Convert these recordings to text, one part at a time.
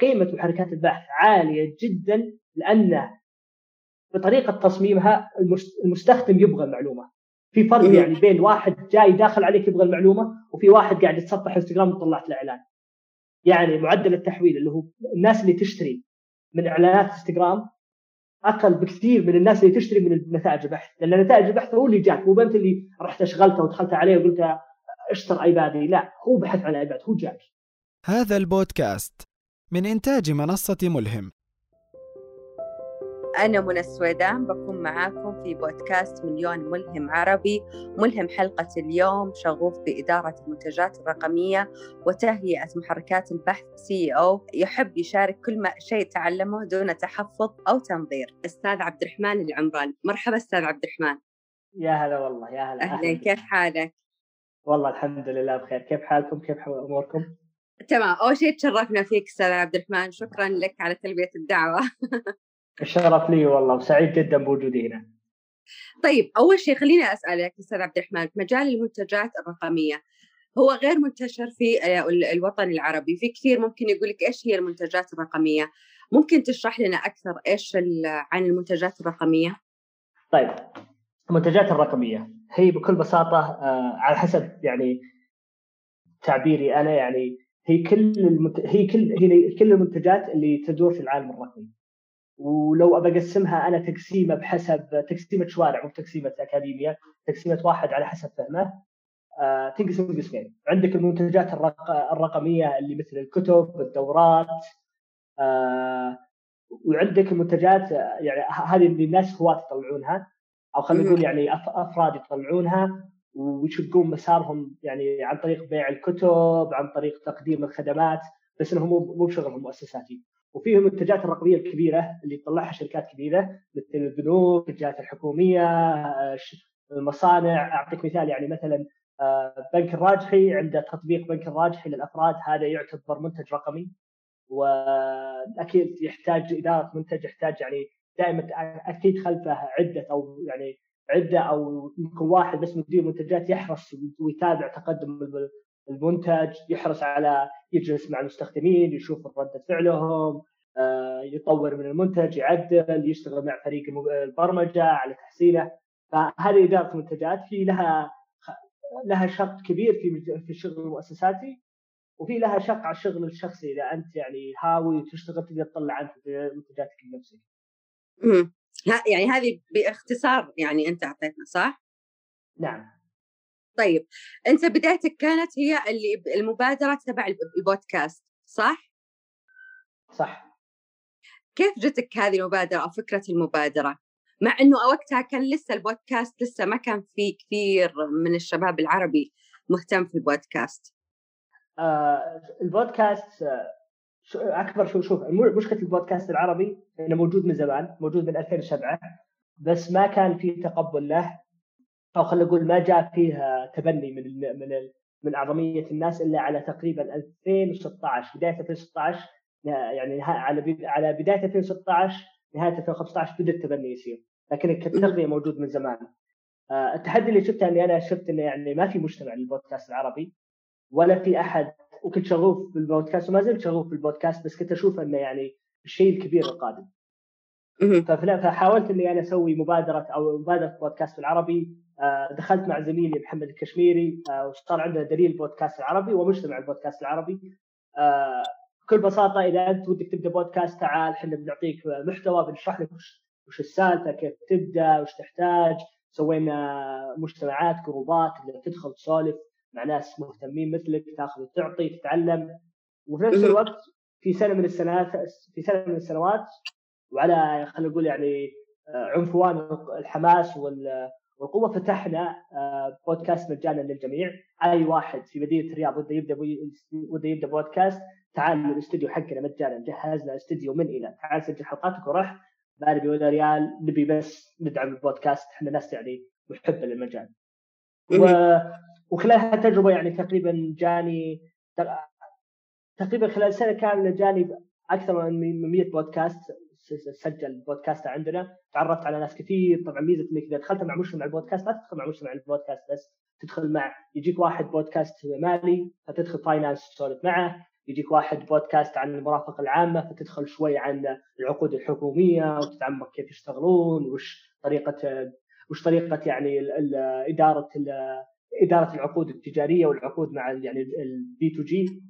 قيمه محركات البحث عالية جدا لأن بطريقة تصميمها المستخدم يبغى المعلومة. في فرق يعني بين واحد جاي داخل عليك يبغى المعلومة وفي واحد قاعد يتصفح انستغرام وطلعت له إعلان. يعني معدل التحويل اللي هو الناس اللي تشتري من إعلانات انستغرام أقل بكثير من الناس اللي تشتري من نتائج البحث لأن نتائج البحث هو اللي جاك مو انت اللي رحت أشغلته ودخلت عليه وقلت اشتر إيبادي لا هو بحث عن إيباد هو جاك. هذا البودكاست. من إنتاج منصة ملهم. أنا منى السويدان بكون معاكم في بودكاست مليون ملهم عربي. ملهم حلقة اليوم شغوف بإدارة المنتجات الرقمية وتهيئة محركات البحث SEO يحب يشارك كل ما شيء تعلمه دون تحفظ أو تنظير. أستاذ عبد الرحمن العمران. مرحبا أستاذ عبد الرحمن. يا هلا والله يا هلا أهلا. كيف حالك؟ والله الحمد لله بخير. كيف حالكم؟ كيف أموركم؟ تمام. أول شيء تشرفنا فيك أستاذ عبد الرحمن. شكرا لك على تلبية الدعوة. الشرف لي والله وسعيد جدا بوجودي هنا. طيب أول شيء خليني اسالك أستاذ عبد الرحمن مجال المنتجات الرقمية هو غير منتشر في آه، الوطن العربي في كثير ممكن يقول لك إيش هي المنتجات الرقمية؟ ممكن تشرح لنا أكثر إيش عن المنتجات الرقمية؟ طيب المنتجات الرقمية هي بكل بساطة آه، على حسب يعني تعبيري أنا يعني هي كل المت... هي كل هي كل المنتجات اللي تدور في العالم الرقمي. ولو أبى أقسمها أنا تقسيمة بحسب تقسيمة شوارع مو تقسيمة أكاديمية تقسيمة واحد على حسب فهمه. آه تنقسم قسمين. عندك المنتجات الرق... الرقمية اللي مثل الكتب الدورات آه وعندك المنتجات يعني هذه اللي الناس هواة يطلعونها أو خلينا نقول يعني أفراد يطلعونها. ويشقون مسارهم يعني عن طريق بيع الكتب عن طريق تقديم الخدمات بس إنهم مو بشغلهم مؤسساتي وفيه المنتجات الرقمية الكبيرة اللي تطلعها شركات كبيرة مثل البنوك، الجهات الحكومية، المصانع، أعطيك مثال يعني مثلا آه، بنك الراجحي عنده تطبيق بنك الراجحي للأفراد هذا يعتبر منتج رقمي. وأكيد يحتاج إدارة منتج يحتاج يعني دائما أكيد خلفه عدة أو يعني عدة أو يمكن واحد بس مدير منتجات يحرص ويتابع تقدم المنتج يحرص على يجلس مع المستخدمين يشوف ردة فعلهم آه، يطور من المنتج يعدل يشتغل مع فريق البرمجة على تحسينه فهذه إدارة المنتجات في لها لها شق كبير في في الشغل المؤسساتي وفي لها شق على الشغل الشخصي إذا أنت يعني هاوي وتشتغل تقدر تطلع أنت منتجاتك لنفسك. يعني هذه باختصار يعني أنت أعطيتنا صح؟ نعم طيب أنت بدايتك كانت هي اللي المبادرة تبع البودكاست صح؟ صح كيف جتك هذه المبادرة أو فكرة المبادرة؟ مع إنه وقتها كان لسه البودكاست لسه ما كان في كثير من الشباب العربي مهتم في البودكاست. آه البودكاست آه أكبر شو شوف مشكله البودكاست العربي إنه موجود من زمان موجود من 2007 بس ما كان في تقبل له أو خلينا نقول ما جاء فيها تبني من من من أعظمية الناس إلا على تقريبا 2016 بداية 2016 يعني على على بداية 2016 نهاية 2015 بدأ التبني يصير لكن التغذية موجود من زمان. آه، التحدي اللي شفته إني أنا شفت إنه يعني ما في مجتمع للبودكاست العربي ولا في أحد وكنت شغوف بالبودكاست وما زلت شغوف بالبودكاست بس كنت أشوف أنه يعني الشيء الكبير القادم. فحاولت إني أنا أسوي مبادرة أو مبادرة بودكاست العربي آه، دخلت مع زميلي محمد الكشميري آه، وصار عندنا دليل بودكاست العربي ومجتمع البودكاست العربي آه، بكل بساطة إذا أنت ودك تبدأ بودكاست تعال إحنا بنعطيك محتوى بنشرح لك وش السالفة كيف تبدأ وش تحتاج. سوينا مجتمعات جروبات تدخل تسولف. مع ناس مهتمين مثلك تاخذ وتعطي تتعلم. وفي نفس الوقت في سنة من السنوات في سنة من السنوات وعلى خلينا نقول يعني عنفوان الحماس وال والقوة فتحنا آه، بودكاست مجانا للجميع. أي واحد في مدينة الرياض وده يبدأ وده يبدأ بودكاست تعال للاستوديو حقنا مجانا جهزنا استوديو من إلى. تعال سجل حلقاتك وروح. ما نبي ولا ريال نبي بس ندعم البودكاست. إحنا ناس يعني محبة للمجال. و... وخلال هالتجربه يعني تقريبا جاني تقريبا خلال سنة كاملة جاني أكثر من 100 بودكاست سجل بودكاست عندنا. تعرفت على ناس كثير. طبعا ميزة إنك إذا دخلت مع مجتمع البودكاست لا تدخل مع مجتمع البودكاست بس تدخل مع يجيك واحد بودكاست مالي فتدخل finance تسولف معه. يجيك واحد بودكاست عن المرافقه العامة فتدخل شوي عن العقود الحكومية وتتعمق كيف يشتغلون وش طريقة وش طريقة يعني إدارة إدارة العقود التجارية والعقود مع يعني ال B to G.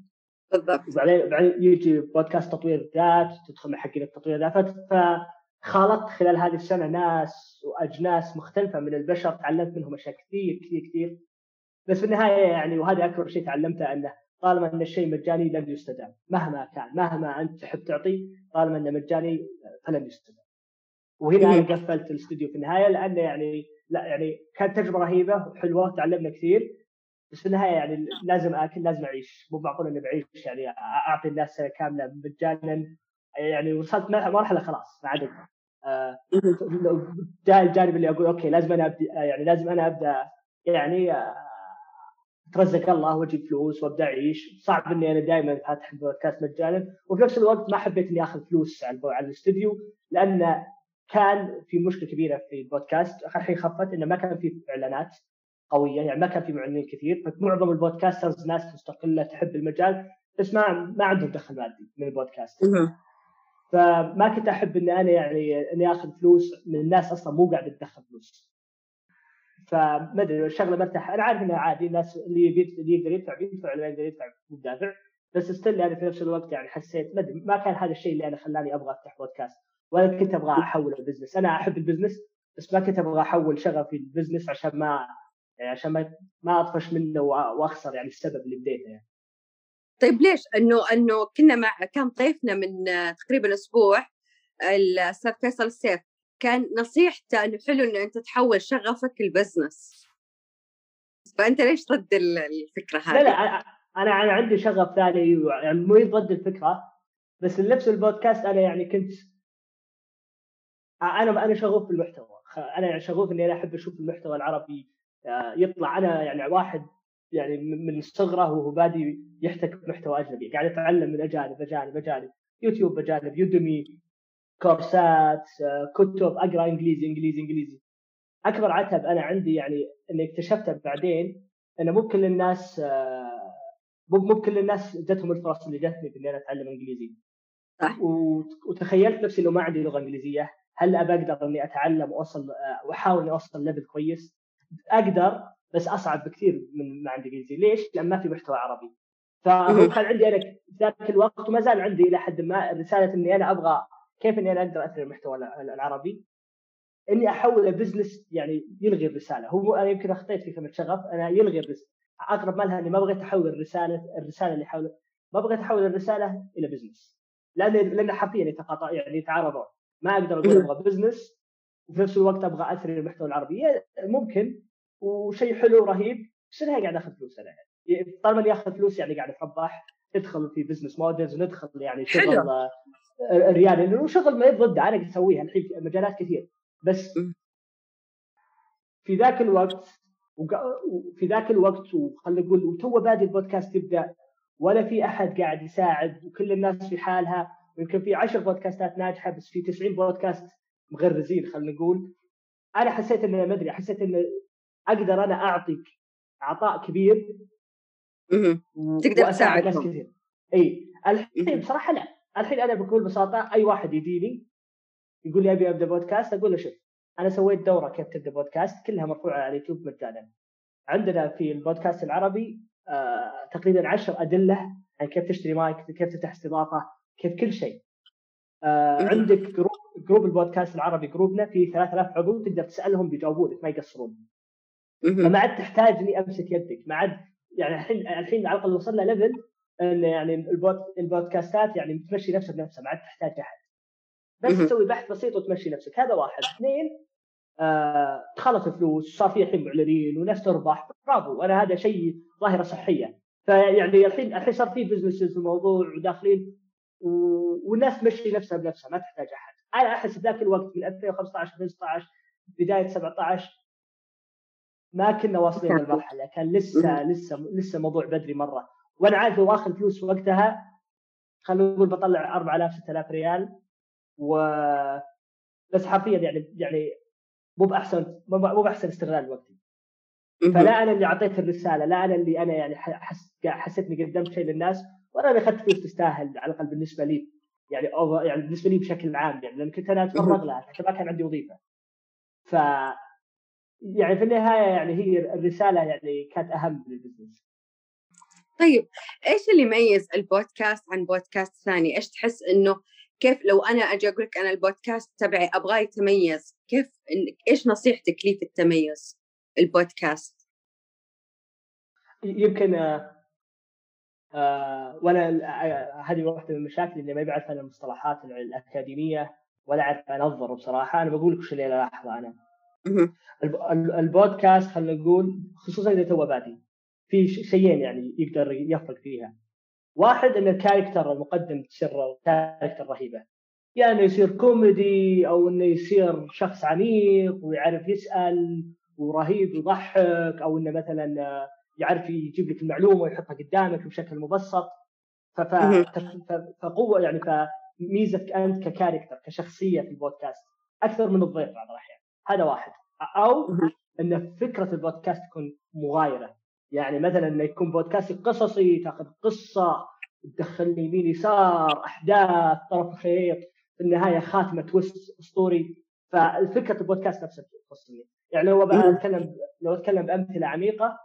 بالضبط. وبعدين بعدين يجي بودكاست تطوير ذات تدخل مع حقين التطوير ذات فخالطت خلال هذه السنة ناس وأجناس مختلفة من البشر تعلمت منهم أشياء كثير كثير كثير. بس في النهاية يعني وهذا أكبر شيء تعلمته أنه طالما أن الشيء مجاني لن يستدام. مهما كان مهما أنت تحب تعطي طالما انه مجاني فلن يستدام. وهنا أنا قفلت الاستوديو في النهاية لأنه يعني لا يعني كانت تجربة رهيبة وحلوه تعلمنا كثير بس في النهاية يعني لازم أكل لازم أعيش. مو معقول إني بعيش يعني أعطي الناس سنة كاملة مجانا يعني وصلت مرحلة خلاص ما عاد آه جاء الجانب اللي أقول أوكي لازم أنا ابدا يعني لازم أنا أبدأ يعني آه ترزق الله وأجيب فلوس وأبدأ أعيش. صعب إني أنا دائما فاتح بودكاست مجانا وفي نفس الوقت ما حبيت إني آخذ فلوس على الاستوديو لأن كان في مشكلة كبيرة في البودكاست. الحين خفت إنه ما كان في إعلانات قوية يعني ما كان في معلنين كثير فمعظم البودكاسترز ناس مستقلة تحب المجال بس ما ما عندهم دخل مادي من البودكاست. فما كنت أحب إني أنا يعني إني آخذ فلوس من الناس أصلا مو قاعدة تدخل فلوس. فما أدري الشغلة مرتاح أنا عارف إنها عادي الناس اللي اللي يقدر يدفع بيدفع اللي ما يقدر يدفع مو دافع بس still يعني في نفس الوقت يعني حسيت ما ما كان هذا الشيء اللي أنا خلاني أبغى أفتح بودكاست. ولا كنت أبغى أحول ال business أنا أحب ال business بس ما كنت أبغى أحول شغفي ال business عشان ما يعني عشان ما ما أطفش منه وأخسر يعني السبب اللي بديته يعني. طيب ليش؟ إنه إنه كنا مع كان ضيفنا من تقريبا أسبوع الاستاذ فيصل السيف كان نصيحته إنه حلو إنه أنت تحول شغفك ال business فأنت ليش ضد الفكرة هذه؟ لا لا أنا أنا عندي شغف ثاني يعني مو ضد الفكرة بس نفس البودكاست أنا يعني كنت أنا أنا شغوف بالمحتوى. أنا يعني شغوف إني أنا أحب أشوف المحتوى العربي آه، يطلع. أنا يعني واحد يعني من صغره وهو بادي يحتك بمحتوى أجنبي. قاعد يتعلم من أجانب أجانب أجانب. يوتيوب اجانب Udemy كورسات آه، كتب أقرأ إنجليزي إنجليزي إنجليزي. أكبر عتب أنا عندي يعني إني اكتشفته بعدين إنه مو كل الناس آه، مو بكل الناس جتهم الفرص اللي جتني بإني أنا أتعلم إنجليزي. صح. وتخيلت نفسي لو ما عندي لغة إنجليزية. هل أقدر إني أتعلم وأوصل واحاول إني أوصل level كويس؟ أقدر بس أصعب بكثير من ما عندي إنجليزي. ليش؟ لأن ما في محتوى عربي. فهو كان عندي أنا ذاك الوقت وما زال عندي إلى حد ما رسالة إني أنا أبغى كيف إني أنا أقدر اثري المحتوى العربي. إني احوله business يعني يلغي الرسالة. هو أنا يمكن أخطيت في كلمة شغف. أنا يلغي الرساله أقرب ما لها إني ما بغيت أحول الرسالة الرسالة اللي حول ما بغيت أحول الرسالة إلى business لأن لأن حرفيا يتقاطع يعني يتعارضون. ما أقدر أقول أبغى business وفي نفس الوقت أبغى أثري المحتوى العربي. ممكن وشيء حلو رهيب بس أنا قاعد آخذ فلوس أنا. يعني طالما اني اخذ فلوس يعني قاعد اتربح ندخل في business models وندخل يعني شغل. آه، ريادي لأنه شغل ما ضده أنا قاعد أسويها الحين في مجالات كثير. بس في ذاك الوقت وفي ذاك الوقت وخلينا نقول وتو بادي البودكاست يبدأ ولا في أحد قاعد يساعد وكل الناس في حالها. ويمكن في 10 بودكاستات ناجحة بس في 90 بودكاست مغرزين خلينا نقول. أنا حسيت إنه ما أدري حسيت إنه أقدر أنا اعطيك عطاء كبير تقدر تساعد ناس كثير. إي. الحين بصراحة لا. الحين أنا بكل بساطة أي واحد يجيني يقول لي أبي أبدأ بودكاست أقول له شوف أنا سويت دورة كيف تبدأ بودكاست كلها مرفوعة على اليوتيوب مجانا عندنا في البودكاست العربي آه تقريبا 10 أدلة عن كيف تشتري مايك كيف تفتح استضافة كيف كل شيء. آه عندك group group البودكاست العربي جروبنا فيه 3000 عضو تقدر تسألهم بيجاوبونك ما يقصرون. فما عاد تحتاج إني أمسك يدك. ما عاد يعني الحين الحين على الأقل وصلنا level إن يعني البود البودكاستات يعني تمشي نفسها بنفسها ما عاد تحتاج أحد. بس تسوي بحث بسيط وتمشي نفسك. هذا واحد. اثنين آه دخلت فلوس صار في الحين معلنين وناس تربح برأيي أنا هذا شيء ظاهرة صحية. فيعني الحين الحين صار في business في الموضوع وداخلين. والناس تمشي نفسها بنفسها ما تحتاج أحد. أنا أحس ذاك الوقت من 2015 2016 بداية 17 ما كنا واصلين للمرحلة. كان لسه لسه لسه موضوع بدري مرة. وأنا عارف لو آخذ فلوس وقتها خلينا نقول بطلع 4000 6000 ريال و بس حرفيا يعني يعني مو بأحسن مو بأحسن استغلال وقتي. فلا أنا اللي أعطيت الرسالة لا أنا اللي أنا يعني حس... حسيتني قدمت شيء للناس ولا أنا أخذت فلوس تستاهل على الأقل بالنسبة لي يعني أو يعني بالنسبة لي بشكل عام يعني لأن كنت أنا أتفرغ لها حتى ما كان عندي وظيفة ف يعني في النهاية يعني هي الرسالة يعني كانت أهم لل business طيب إيش اللي يميز البودكاست عن بودكاست ثاني؟ إيش تحس إنه كيف لو أنا أجي أقول لك أنا البودكاست تبعي أبغاه يتميز، كيف إيش نصيحتك لي في التميز البودكاست؟ يمكن آه وأنا آه هذه واحدة من المشاكل اني ما بعرف أنا المصطلحات الأكاديمية ولا أعرف انظر بصراحة. أنا بقول لك وش اللي الاحظه أنا. البودكاست خلينا نقول خصوصا إذا تو بادي. في شيئين يعني يقدر يفرق فيها. واحد إن ال character المقدم تصير character رهيبة. يا يعني إنه يصير كوميدي أو إنه يصير شخص عميق ويعرف يسأل ورهيب يضحك أو إنه مثلا يعرف يجيب لك المعلومة ويحطها قدامك بشكل مبسط. فقوة يعني فميزتك أنت ككاركتر كشخصية في البودكاست أكثر من الضيف بعض الأحيان. هذا واحد. أو أن فكرة البودكاست تكون مغايرة. يعني مثلا أنه يكون بودكاست قصصي تأخذ قصة تدخل يمين يسار أحداث طرف خيط في النهاية خاتمة تويست أسطوري. فالفكرة البودكاست نفسها تخصني. يعني لو أتكلم لو أتكلم بأمثلة عميقة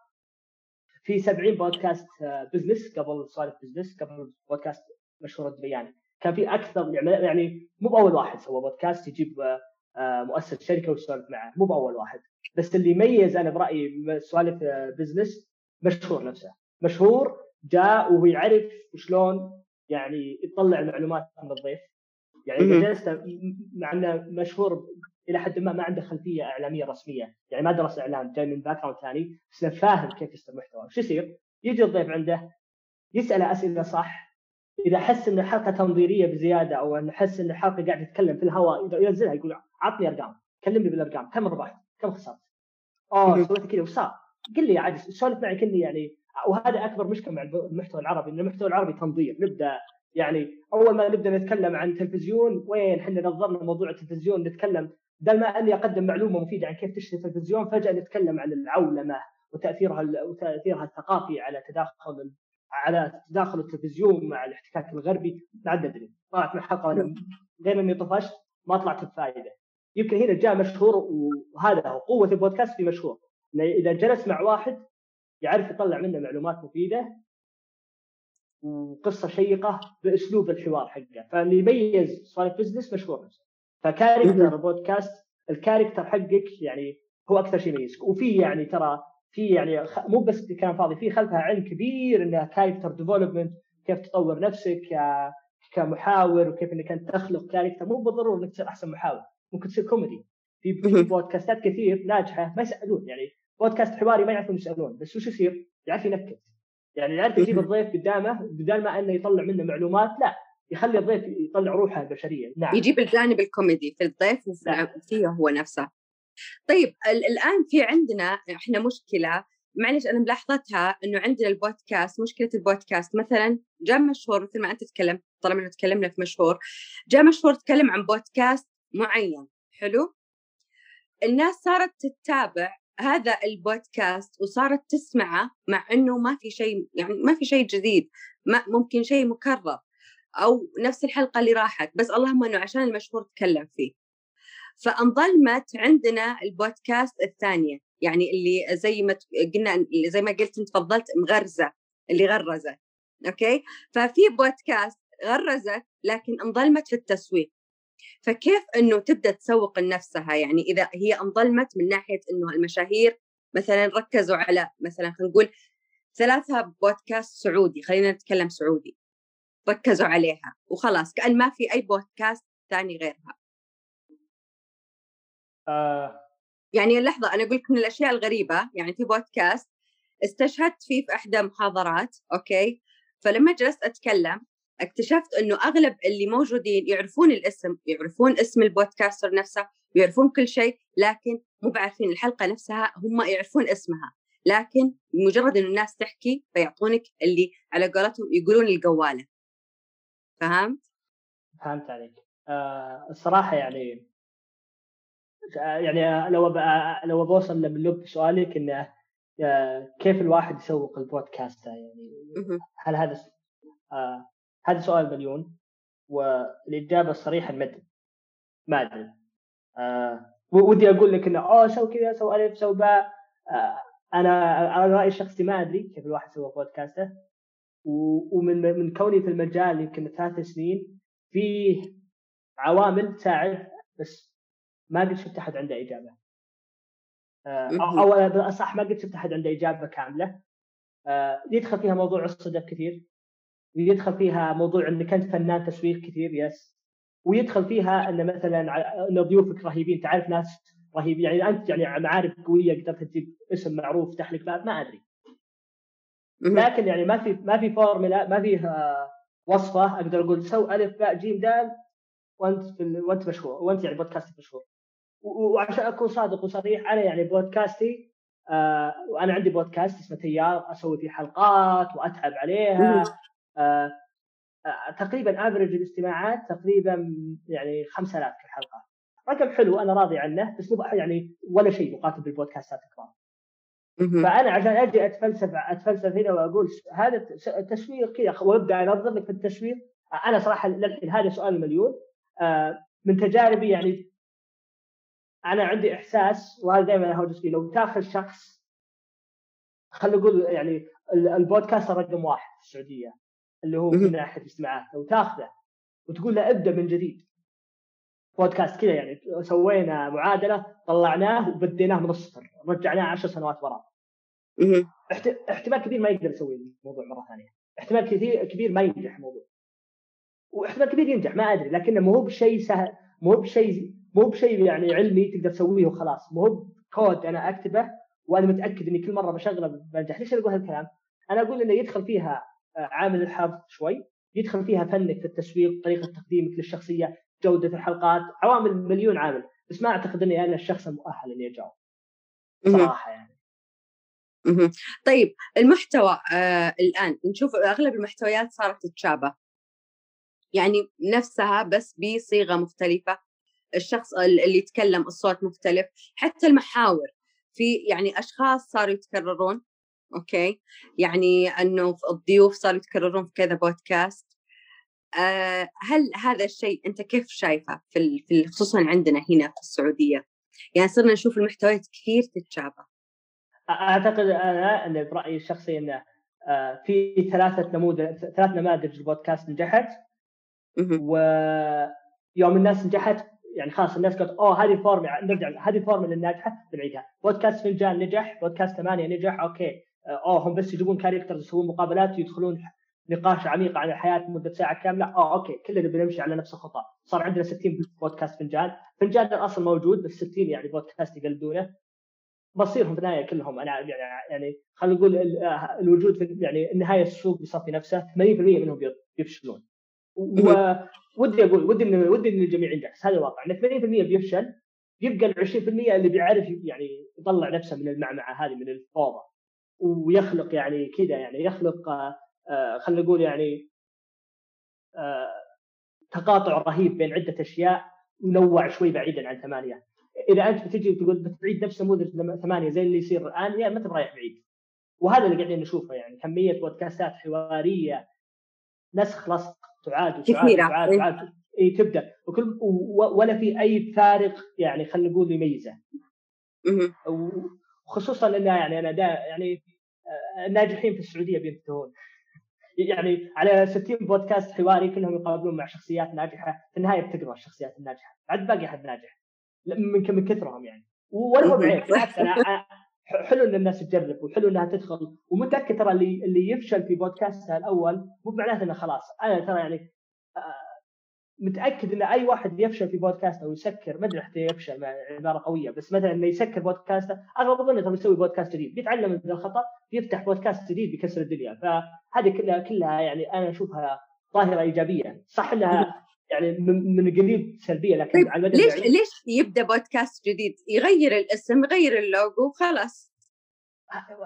في 70 بودكاست business قبل سوالف بزنس قبل بودكاست مشهور الدبياني كان في أكثر يعني يعني مو بأول واحد سوى بودكاست يجيب آه، مؤسس شركة ويسولف معه مو بأول واحد. بس اللي يميز أنا برأيي سوالف بزنس مشهور نفسه. مشهور جاء وهو يعرف شلون يعني يطلع المعلومات من الضيف. يعني جلست مع إنه مشهور إلى حد ما ما عنده خلفية إعلامية رسمية. يعني ما درس إعلام جاي من background ثاني بس فاهم كيف يصير محتوى شو يصير؟ يجي الضيف عنده يساله أسئلة صح. إذا حس إن الحلقة تنظيرية بزيادة أو انه حس إن الحلقة قاعد يتكلم في الهواء ينزلها يقول عطني أرقام. كلمني بالأرقام. كم ربحت؟ كم خسرت؟ اوه سويت كذا وش صار؟ قل لي عادي سولف معي كني يعني. وهذا أكبر مشكلة مع المحتوى العربي إن المحتوى العربي تنظير. نبدأ يعني أول ما نبدأ نتكلم عن تلفزيون وين؟ إحنا نظرنا موضوع التلفزيون نتكلم بدل ما اني اقدم معلومة مفيدة عن كيف تشتري تلفزيون فجأة نتكلم عن العولمة وتأثيرها وتأثيرها الثقافي على تداخل على تداخل التلفزيون مع الاحتكاك الغربي. ما عاد ندري. طلعت من حلقه غير إني طفشت ما طلعت بفائده يمكن هنا جاء مشهور وهذا هو قوة البودكاست في مشهور. إذا جلس مع واحد يعرف يطلع منه معلومات مفيدة وقصة شيقة بأسلوب الحوار حقه. فاللي يميز سوالف بزنس مشهور نفسه ف character بودكاست ال character حقك يعني هو أكثر شيء يميزك. وفي يعني ترى في يعني مو بس كلام فاضي في خلفها علم كبير إنها character development كيف تطور نفسك كمحاور وكيف إنك أنت تخلق character مو بالضرورة إنك تصير أحسن محاور ممكن تصير كوميدي في بودكاستات كثير ناجحة ما يسألون يعني بودكاست حواري ما يعرفون يسألون بس وش يصير؟ يعرف ينكت يعني يعرف يجيب الضيف قدامه بدل ما إنه يطلع منه معلومات لا. يخلي الضيف يطلع روحه البشرية. نعم. يجيب الجانب الكوميدي في الضيف وفيه نعم. هو نفسه. طيب الآن في عندنا إحنا مشكلة. معلش أنا ملاحظتها إنه عندنا البودكاست مشكلة البودكاست. مثلا جاء مشهور مثل ما أنت تكلمت طالما إنه تكلمنا في مشهور جاء مشهور تكلم عن بودكاست معين. حلو؟ الناس صارت تتابع هذا البودكاست وصارت تسمعه مع إنه ما في شيء يعني ما في شيء جديد ما ممكن شيء مكرر. أو نفس الحلقة اللي راحت بس اللهم إنه عشان المشهور تكلم فيه. فانظلمت عندنا البودكاست الثانية يعني اللي زي ما قلنا زي ما قلت انت تفضلت مغرزة اللي غرزت أوكي؟ ففي بودكاست غرزت لكن انظلمت في التسويق. فكيف إنه تبدأ تسوق لنفسها؟ يعني إذا هي انظلمت من ناحية إنه المشاهير مثلا ركزوا على مثلا خلينا نقول ثلاثة بودكاست سعودي خلينا نتكلم سعودي. ركزوا عليها وخلاص كأن ما في أي بودكاست ثاني غيرها. آه. يعني لحظة أنا أقول لك من الأشياء الغريبة يعني في بودكاست استشهدت فيه في إحدى محاضرات أوكي؟ فلما جلست أتكلم اكتشفت إنه أغلب اللي موجودين يعرفون الاسم يعرفون اسم البودكاستر نفسه ويعرفون كل شيء لكن مو بعارفين الحلقة نفسها هم يعرفون اسمها. لكن مجرد إنه الناس تحكي فيعطونك اللي على قولتهم يقولون القواله فهمت؟ فهمت عليك. آه الصراحة يعني يعني لو لو بوصل للب سؤالك انه آه، كيف الواحد يسوق البودكاست يعني؟ هل هذا آه هذا سؤال مليون والإجابة الصريحة المد ما أدري. آه ودي أقول لك إنه أوه سو كذا سو ألف سو باء. آه أنا على رأيي الشخصي ما أدري كيف الواحد سوى بودكاسته. ومن من كوني في المجال يمكن ثلاث سنين فيه عوامل تساعد بس ما قد شفت أحد عنده إجابة. آه، أو أصح ما قد شفت أحد عنده إجابة كاملة. آه، يدخل فيها موضوع الصدق كثير. ويدخل فيها موضوع إنك أنت فنان تسويق كثير يس. ويدخل فيها إن مثلا ان ضيوفك رهيبين تعرف ناس رهيبين. يعني أنت يعني معارف قوية قدرت تجيب اسم معروف يفتح لك باب ما أدري. لكن يعني ما في ما في فورمولا ما في وصفة. أقدر أقول سو ألف باء جيم دال. وأنت في وأنت مشهور وأنت يعني بودكاست مشهور. وعشان أكون صادق وصريح أنا يعني بودكاستي آه وأنا عندي بودكاست اسمه تيار. أسوي فيه حلقات وأتعب عليها. آه آه تقريبا average الاستماعات تقريبا يعني 5000 في الحلقة رقم حلو أنا راضي عنه بس مو يعني ولا شيء مقارنه بالبودكاستات الكبار فأنا عشان أجي أتفلسف أتفلسف هنا وأقول هذا التسويق كذا وأبدأ انظر لك في التسويق أنا صراحة للحين هذا سؤال مليون. آه، من تجاربي يعني أنا عندي إحساس وهذا دائما اهوجس فيه لو تاخذ شخص خلينا نقول يعني البودكاست رقم واحد في السعودية اللي هو من ناحية الاستماعات لو تاخذه وتقول له ابدأ من جديد. بودكاست كذا يعني سوينا معادلة طلعناه وبديناه من الصفر رجعناه 10 سنوات وراء. احتمال كبير ما يقدر يسوي الموضوع مرة ثانية. احتمال كثير كبير ما ينجح الموضوع. واحتمال كبير ينجح ما أدري لكنه مو بشيء سهل مو بشيء مو بشيء يعني علمي تقدر تسويه وخلاص. مو بكود أنا أكتبه وأنا متأكد إني كل مرة بشغله بنجح. ليش أقول هالكلام؟ أنا أقول إنه يدخل فيها آه، عامل الحظ شوي يدخل فيها فنك في التسويق طريقة تقديمك للشخصية جودة الحلقات عوامل مليون عامل بس ما أعتقد إني أنا الشخص المؤهل إني أجاوب. صراحة يعني. طيب المحتوى آه الآن نشوف أغلب المحتويات صارت تتشابه. يعني نفسها بس بصيغة مختلفة. الشخص اللي يتكلم الصوت مختلف. حتى المحاور. في يعني أشخاص صاروا يتكررون أوكي؟ يعني إنه الضيوف صاروا يتكررون في كذا بودكاست هل هذا الشيء أنت كيف شايفه في في خصوصا عندنا هنا في السعودية؟ يعني صرنا نشوف المحتويات كثير تتشابه. أعتقد أنا أن برأيي الشخصي أنه آه، في ثلاثة نموذج ثلاث نماذج البودكاست نجحت. ويوم الناس نجحت يعني خلاص الناس قالت أوه هذه الفورمولا نرجع هذه الفورمولا الناجحه بنعيدها بودكاست فنجان نجح بودكاست ثمانية نجح okay. أوه هم بس يجيبون characters يسوون مقابلات ويدخلون نقاش عميق عن الحياة لمدة ساعة كاملة. آه okay كلنا بنمشي على نفس الخطى صار عندنا 60 بودكاست فنجان. فنجان الاصل موجود بس 60 يعني بودكاست يقلدونه. مصيرهم في النهاية كلهم. أنا يعني يعني خلينا نقول الوجود في يعني النهاية السوق بيصفي نفسه 80% منهم بيفشلون. ودي أقول ودي ان ودي ان الجميع ينجح هذا الواقع إن 80% بيفشل يبقى ال 20% اللي بيعرف يعني يطلع نفسه من المعمعة هذه من الفوضى. ويخلق يعني كذا يعني يخلق آه خلينا نقول يعني آه تقاطع رهيب بين عدة أشياء منوع شوي بعيدا عن ثمانية. إذا أنت بتجي تقول بتعيد نفس نموذج ثمانية زي اللي يصير الآن يا ما انت رايح بعيد. وهذا اللي قاعدين نشوفه يعني كمية بودكاستات حوارية نسخ لصق تعاد وتعاد وتعاد وتعاد. اي تبدأ. وكل ولا في أي فارق يعني خلينا نقول يميزه. وخصوصا إن يعني أنا دا يعني آه، الناجحين في السعودية بينتهون. يعني على 60 بودكاست حواري كلهم يقابلون مع شخصيات ناجحة في النهاية بتقرأ الشخصيات الناجحة. بعد باقي أحد ناجح. من من كثرهم يعني. ولا هو بعيب بالعكس أنا حلو إن الناس تجرب وحلو إنها تدخل ومتأكد ترى اللي اللي يفشل في بودكاستها الأول مو معناته إنه خلاص أنا ترى يعني متأكد إن أي واحد يفشل في بودكاست أو يسكر ما أدري حتى يفشل مع عبارة قوية بس مثلا إنه يسكر بودكاسته. أغلب الظن إنه يسوي بودكاست جديد. بيتعلم من الخطأ بيفتح بودكاست جديد بيكسر الدنيا. فهذه كلها كلها يعني أنا أشوفها ظاهرة إيجابية. صح إنها يعني من قريب سلبية لكن طيب على ليش يعني ليش يبدأ بودكاست جديد؟ يغير الاسم يغير اللوجو وخلاص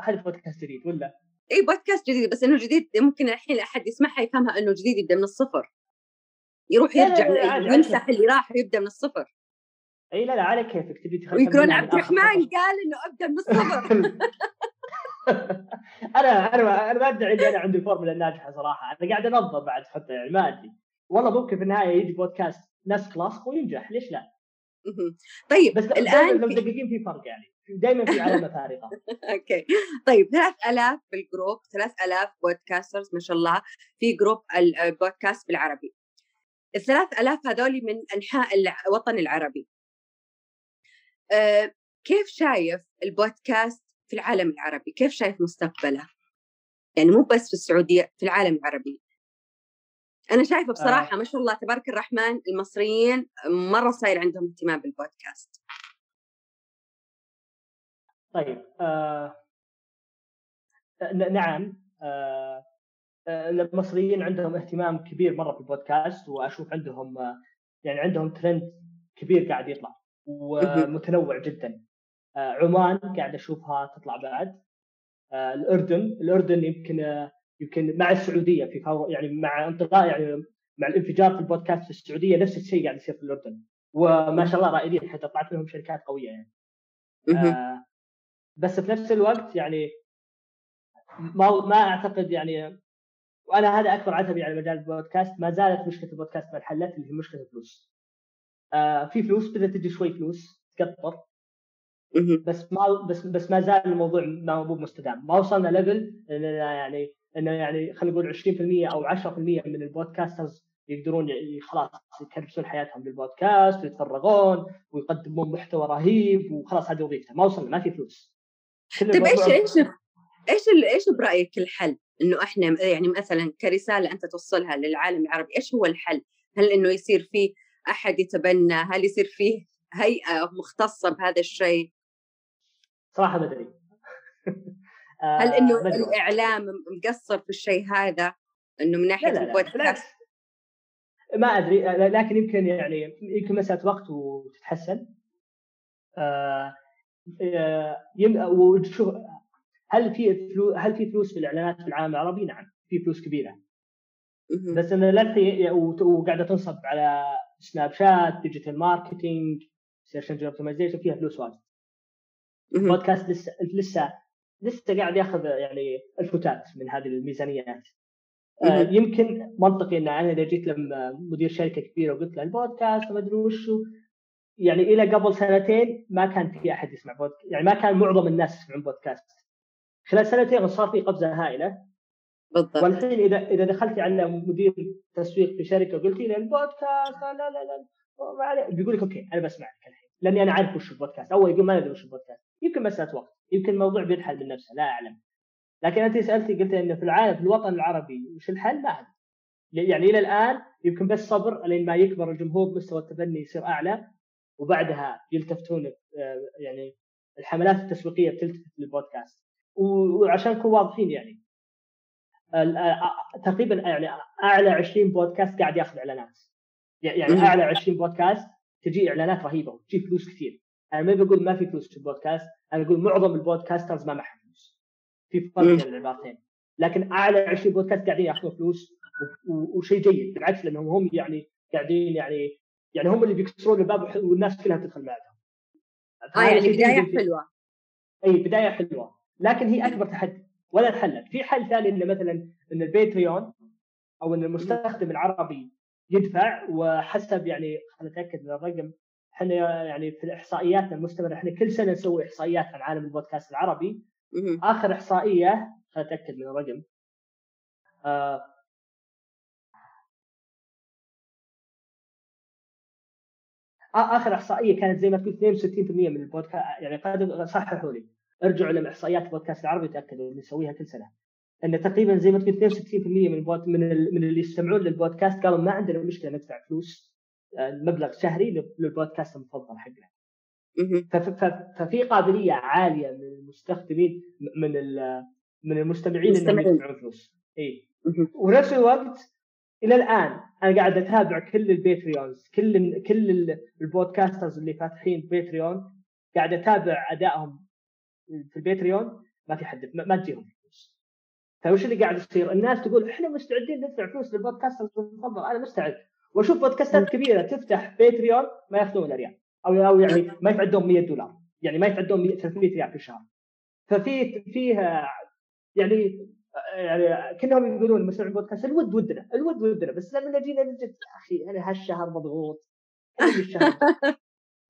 هذا بودكاست جديد ولا؟ اي بودكاست جديد بس إنه جديد ممكن الحين أحد يسمعها يفهمها إنه جديد يبدأ من الصفر. يروح يرجع يمسح اللي راح ويبدأ من الصفر. إي لا لا على كيفك تبي تخلي ويقولون عبد الرحمن قال إنه أبدأ من الصفر. أنا أنا أنا ما ادعي اني أنا عندي الفورمولا الناجحة صراحة أنا قاعد انظر بعد حتى يعني ما أدري. والله ممكن في النهاية يجي بودكاست نفس كلاس وينجح ليش لا؟ طيب بس الآن لو مدققين في فرق يعني دائما في علامة فارقة. okay. طيب 3000 بال group 3000 podcasters ما شاء الله في group البودكاست بالعربي. ال 3000 هذول من أنحاء الوطن العربي. أه كيف شايف البودكاست في العالم العربي؟ كيف شايف مستقبله؟ يعني مو بس في السعودية في العالم العربي. أنا شايفة بصراحة آه. ما شاء الله تبارك الرحمن المصريين مرة صاير عندهم اهتمام بالبودكاست. طيب آه نعم آه, آه، المصريين عندهم اهتمام كبير مرة في البودكاست وأشوف عندهم آه يعني عندهم ترند كبير قاعد يطلع ومتنوع جدا. آه عمان قاعد أشوفها تطلع بعد. آه الأردن الأردن يمكن آه يمكن مع السعودية في فور يعني مع انطلاق يعني مع الانفجار في البودكاست في السعودية نفس الشيء قاعد يصير في الأردن. وما شاء الله رائدين حتى طلعت لهم شركات قوية يعني. آه بس في نفس الوقت يعني ما ما أعتقد يعني وأنا هذا أكبر عتبي على مجال البودكاست. ما زالت مشكلة البودكاست ما انحلت اللي هي مشكلة الفلوس. آه في فلوس بدات تجي شوي فلوس تكثر بس ما بس بس ما زال الموضوع موضوع مستدام. ما وصلنا level اننا يعني انه يعني خلينا نقول 20% أو 10% من ال podcasters يقدرون خلاص يكرسون حياتهم بالبودكاست ويتفرغون ويقدمون محتوى رهيب وخلاص هذه وظيفته. ما وصلنا ما في فلوس. طيب إيش إيش إيش إيش برأيك الحل؟ إنه إحنا يعني مثلا كرسالة أنت توصلها للعالم العربي إيش هو الحل؟ هل إنه يصير في أحد يتبنى؟ هل يصير فيه هيئة مختصة بهذا الشيء؟ صراحة ما أدري هل إنه آه، الإعلام مقصر في الشيء هذا؟ إنه من ناحية البودكاست ما أدري آه، لكن يمكن يعني يمكن مسألة وقت وتتحسن آه وشوف هل في فلوس هل في فلوس في الإعلانات في العالم العربي؟ نعم في فلوس كبيرة. بس انه للحين وقاعدة تنصب على سناب شات digital marketing search engine optimization فيها فلوس واجد. بودكاست لسه لسه لسه قاعد ياخذ يعني الفتات من هذه الميزانيات. آه يمكن منطقي إن أنا إذا جيت لما مدير شركة كبيرة وقلت له البودكاست ما أدري وشو يعني إلى قبل سنتين ما كان في أحد يسمع بودكاست يعني ما كان معظم الناس يسمعون بودكاست. خلال سنتين صار في قفزة هائلة. بالضبط. والحين إذا إذا دخلتي على مدير تسويق في شركة وقلتي له البودكاست لا لا لا ما عليه. بيقول لك okay أنا بسمعك الحين لأني أنا عارف وش البودكاست. أول يقول ما ندري وش البودكاست. يمكن مساله وقت يمكن الموضوع بينحل من نفسه لا أعلم. لكن أنت سألتي قلت إنه في العالم في الوطن العربي وش الحل؟ ما أدري. يعني إلى الآن يمكن بس صبر لين ما يكبر الجمهور مستوى التبني يصير أعلى وبعدها يلتفتون آه، يعني الحملات التسويقية بتلتفت للبودكاست. وعشان نكون واضحين يعني. تقريبا يعني أعلى 20 بودكاست قاعد ياخذ إعلانات. يعني أعلى 20 بودكاست تجي إعلانات رهيبة وتجي فلوس كثير. أنا ما بقول ما في فلوس في البودكاست أنا أقول معظم البودكاسترز ما معهم فلوس. في فرق بين العبارتين. لكن أعلى 20 بودكاست قاعدين ياخذون فلوس وشيء جيد بالعكس لأنهم هم يعني قاعدين يعني يعني هم اللي بيكسرون الباب والناس كلها تدخل معهم. آه يعني بداية حلوة. إي بداية حلوة. لكن هي أكبر تحدي ولا انحلت في حل ثاني انه مثلا إن البيتريون أو إن المستخدم العربي يدفع وحسب يعني خلينا نتأكد من الرقم إحنا يعني في إحصائياتنا المستمرة إحنا كل سنة نسوي إحصائيات عن عالم البودكاست العربي. آخر إحصائية خلينا نتأكد من الرقم. آه آخر إحصائية كانت زي ما تقول 62% من البودكاست يعني قد صححوا لي. ارجعوا لاحصائيات البودكاست العربي تاكدوا نسويها كل سنة. إن تقريبا زي ما تقول 62% من البود من, من اللي يستمعون للبودكاست قالوا ما عندنا مشكلة ندفع فلوس آه، مبلغ شهري للبودكاست المفضل حقنا. ففي قابلية عالية من المستخدمين من من المستمعين إنهم يدفعون فلوس. إي. ونفس الوقت إلى الآن أنا قاعد أتابع كل ال Patreons كل كل ال podcasters اللي فاتحين Patreon قاعد أتابع أدائهم في ال Patreon ما في حد ما تجيهم. فلوس فوش اللي قاعد يصير؟ الناس تقول إحنا مستعدين ندفع فلوس لل podcasters المفضل. أنا مستعد. وأشوف بودكاستات كبيرة تفتح Patreon ما يأخذون ولا ريال أو أو يعني ما يتعدون 100 دولار. يعني ما يتعدون 300 ريال في الشهر. ففي فيها يعني يعني كانهم يقولون مستمعين بودكاست الود ودنا الود ودنا. بس لما جينا نجد أخي أنا هالشهر مضغوط.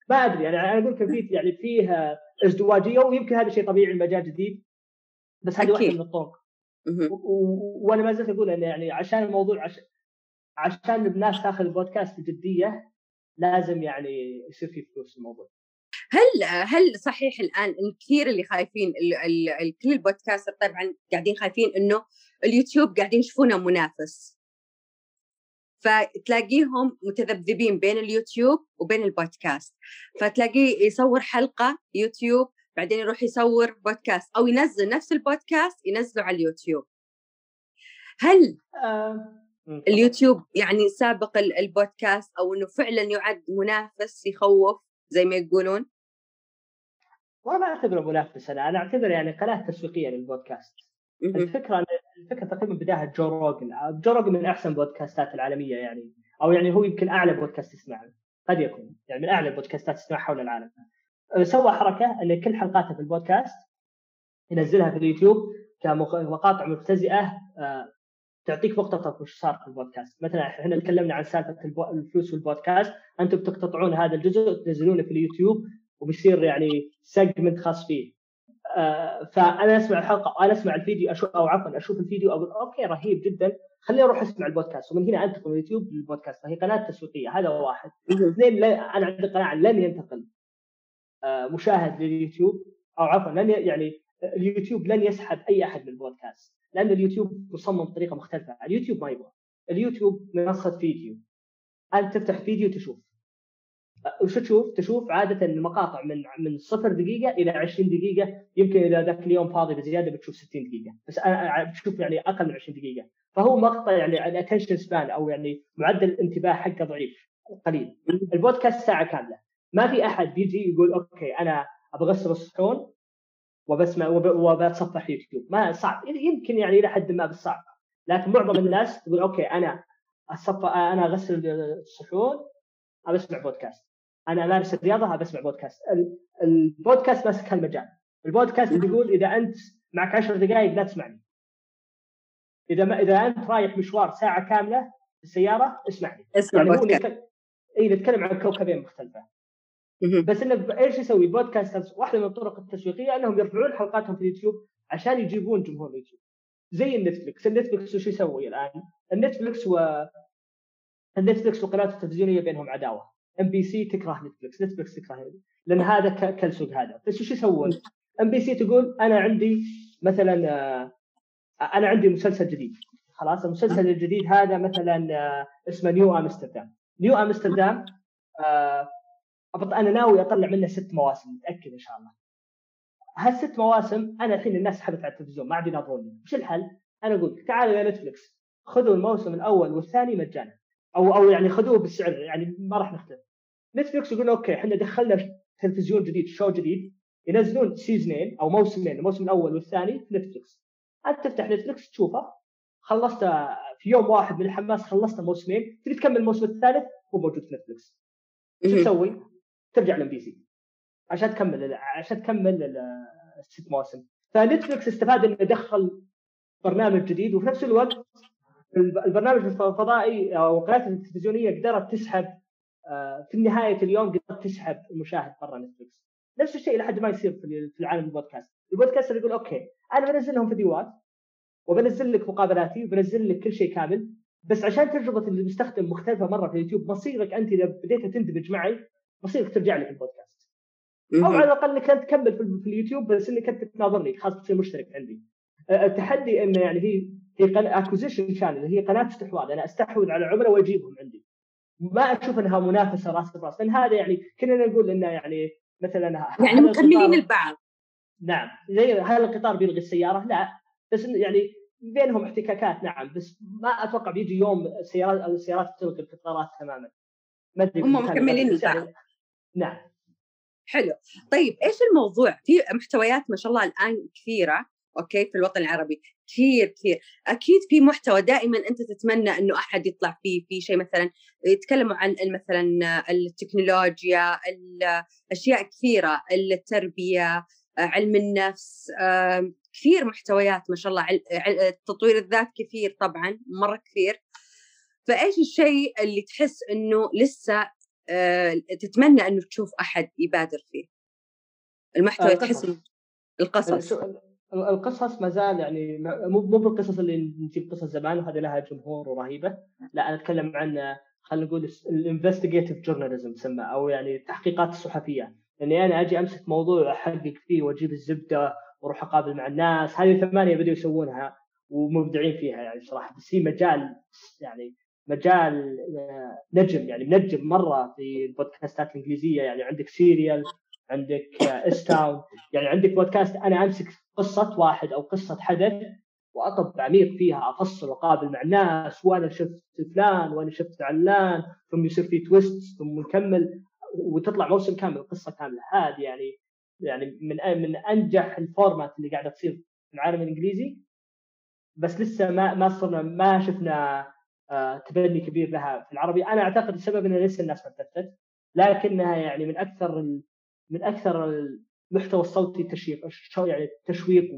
ما أدري يعني أنا أقول لك في يعني فيها ازدواجية ويمكن هذا شيء طبيعي المجال جديد بس هذه واحدة من الطرق. وأنا ما زلت أقول انه يعني عشان الموضوع عشان عشان الناس تاخذ البودكاست بجديه لازم يعني يصير في فلوس الموضوع. هل هل صحيح الآن الكثير اللي خايفين ال ال كل ال podcaster طبعا قاعدين خايفين إنه اليوتيوب قاعدين يشوفونه منافس؟ فتلاقيهم متذبذبين بين اليوتيوب وبين البودكاست. فتلاقيه يصور حلقة يوتيوب بعدين يروح يصور بودكاست أو ينزل نفس البودكاست ينزله على اليوتيوب. هل آه. اليوتيوب يعني سابق البودكاست أو إنه فعلا يعد منافس يخوف زي ما يقولون؟ والله ما أعتبره منافس أنا أنا أعتبره يعني قناة تسويقية للبودكاست. الفكرة الفكرة تقريبا بداها جو روجن جو روجن من أحسن بودكاستات العالمية يعني. أو يعني هو يمكن أعلى بودكاست تسمعه قد يكون. يعني من أعلى البودكاستات تسمعها حول العالم. سوى حركة إن كل حلقاته في البودكاست ينزلها في اليوتيوب كمقاطع مجتزئه آه، تعطيك مقتطف وش صار في البودكاست. مثلا إحنا تكلمنا عن سالفة الفلوس في البودكاست. أنتم بتقتطعون هذا الجزء تنزلونه في اليوتيوب. وبيصير يعني segment خاص فيه. فأنا أسمع الحلقة أنا أسمع الفيديو أشوف أو عفوا أشوف الفيديو أقول okay رهيب جدا خليني أروح أسمع البودكاست. ومن هنا أنتقل من اليوتيوب للبودكاست. فهي قناة تسويقية هذا واحد. اثنين أنا عندي قناعة لن ينتقل آه مشاهد لليوتيوب أو عفوا لن يعني اليوتيوب لن يسحب أي أحد من البودكاست لأن اليوتيوب مصمم بطريقة مختلفة. اليوتيوب ما يبغى. اليوتيوب منصة فيديو. أنت تفتح فيديو تشوف. وش تشوف؟ تشوف عادة المقاطع من من صفر دقيقة إلى 20 دقيقة يمكن إذا ذاك اليوم فاضي بزيادة بتشوف 60 دقيقة. بس أنا بتشوف يعني أقل من 20 دقيقة. فهو مقطع يعني ال attention span أو يعني معدل الانتباه حقه ضعيف قليل. البودكاست ساعة كاملة. ما في أحد بيجي يقول okay أنا أبغى اغسل الصحون وبسمع وبتصفح يوتيوب. ما صعب. يمكن يعني إلى حد ما بالصعب لكن معظم الناس تقول okay أنا اصفى أنا أغسل الصحون ابى أسمع بودكاست. أنا امارس الرياضه ابى اسمع بودكاست البودكاست ماسك هالمجال البودكاست يقول إذا أنت معك 10 دقائق لا تسمعني. إذا ما إذا أنت رايح مشوار ساعة كاملة في السيارة اسمعني. اسمع يعني بودكاست. إي نتكلم عن كوكبين مختلفة. بس إنه إيش يسوي؟ البودكاست واحدة من الطرق التسويقية أنهم يرفعون حلقاتهم في اليوتيوب عشان يجيبون جمهور اليوتيوب. زي النتفلكس النتفلكس وش يسوي الآن؟ النتفلكس و النتفلكس والقنوات التلفزيونية بينهم عداوة. ام بي سي تكره نتفلكس نتفلكس تكره لأن هذا كالسوق هذا. بس وش يسوون؟ ام بي سي تقول أنا عندي مثلا آه، أنا عندي مسلسل جديد. خلاص المسلسل الجديد هذا مثلا آه، اسمه New Amsterdam New Amsterdam أنا ناوي أطلع منه ست مواسم متأكد إن شاء الله. هالست مواسم أنا الحين الناس سحبت على التلفزيون ما عاد يناظروني. وش الحل؟ أنا أقول تعالوا يا نتفلكس خذوا الموسم الأول والثاني مجانا. أو أو يعني خذوه بالسعر يعني ما راح نختلف. نتفلكس يقول okay إحنا دخلنا تلفزيون جديد show جديد؟ ينزلون سيزنين أو موسمين الموسم الأول والثاني في نتفلكس أنت تفتح نتفلكس تشوفه. خلصت في يوم واحد من الحماس خلصت موسمين. تبي تكمل الموسم الثالث؟ هو موجود في نتفلكس شو تسوي؟ ترجع لام بي سي عشان تكمل عشان تكمل الست مواسم. فنتفلكس استفاد إنه دخل برنامج جديد وفي نفس الوقت البرنامج الفضائي أو القناه التلفزيونية قدرت تسحب في نهايه اليوم قدرت تسحب المشاهد برا نتفلكس نفس الشيء إلى حد ما يصير في العالم البودكاست. البودكاست يقول okay أنا بنزل لهم فيديوهات وبنزل لك مقابلاتي وبنزل لك كل شيء كامل بس عشان تجربه المستخدم مختلفة مرة في اليوتيوب مصيرك أنت إذا بديت تندمج معي مصيرك ترجع لي في البودكاست. أو على الأقل إنك أنت تكمل في اليوتيوب بس إنك أنت تناظرني خلاص تصير مشترك عندي. التحدي إنه يعني هي هي acquisition channel هي قناة استحواذ. أنا أستحوذ على عملاء وأجيبهم عندي. ما أشوف إنها منافسة راس براس لأن هذا يعني كنا نقول إنه يعني مثلا يعني مكملين البعض. نعم زي هل القطار بيلغي السيارة؟ لا بس يعني بينهم احتكاكات نعم بس ما أتوقع بيجي يوم السيارات السيارات تلغي القطارات تماما. ما أدري هم مكملين البعض. نعم. حلو. طيب إيش الموضوع؟ في محتويات ما شاء الله الآن كثيرة. أوكي في الوطن العربي. كثير كثير. أكيد في محتوى دائما أنت تتمنى إنه أحد يطلع فيه في شيء مثلا يتكلموا عن مثلا التكنولوجيا الاشياء كثيرة التربية علم النفس كثير محتويات ما شاء الله تطوير الذات كثير طبعا مرة كثير. فإيش الشيء اللي تحس إنه لسه تتمنى إنه تشوف أحد يبادر فيه؟ المحتوى تحس القصص. القصص ما زال يعني مو مو بالقصص اللي نجيب قصص زمان وهذه لها جمهور ورهيبة. لا أنا أتكلم عن خلينا نقول ال investigative journalism تسمى أو يعني التحقيقات الصحفيه اني أنا أجي أمسك موضوع احقق فيه وأجيب الزبدة وأروح أقابل مع الناس هذه ثمانية بدأوا يسوونها ومبدعين فيها يعني صراحة. بس هي مجال يعني مجال آه، نجم يعني منجم مرة في البودكاستات الإنجليزية. يعني عندك Serial عندك S-Town آه، يعني عندك بودكاست أنا أمسك قصة واحد أو قصة حدث وأطب عميق فيها أفصل وأقابل مع الناس وأنا شفت فلان وأنا شفت علان ثم يصير في twist ثم نكمل وتطلع موسم كامل قصة كاملة. هذه يعني يعني من من أنجح ال format اللي قاعدة تصير في العالم الإنجليزي. بس لسه ما ما صرنا ما شفنا آه، تبني كبير لها في العربي. أنا أعتقد السبب إن لسه الناس ما لكنها يعني من أكثر من أكثر المحتوى الصوتي تشويق يعني تشويق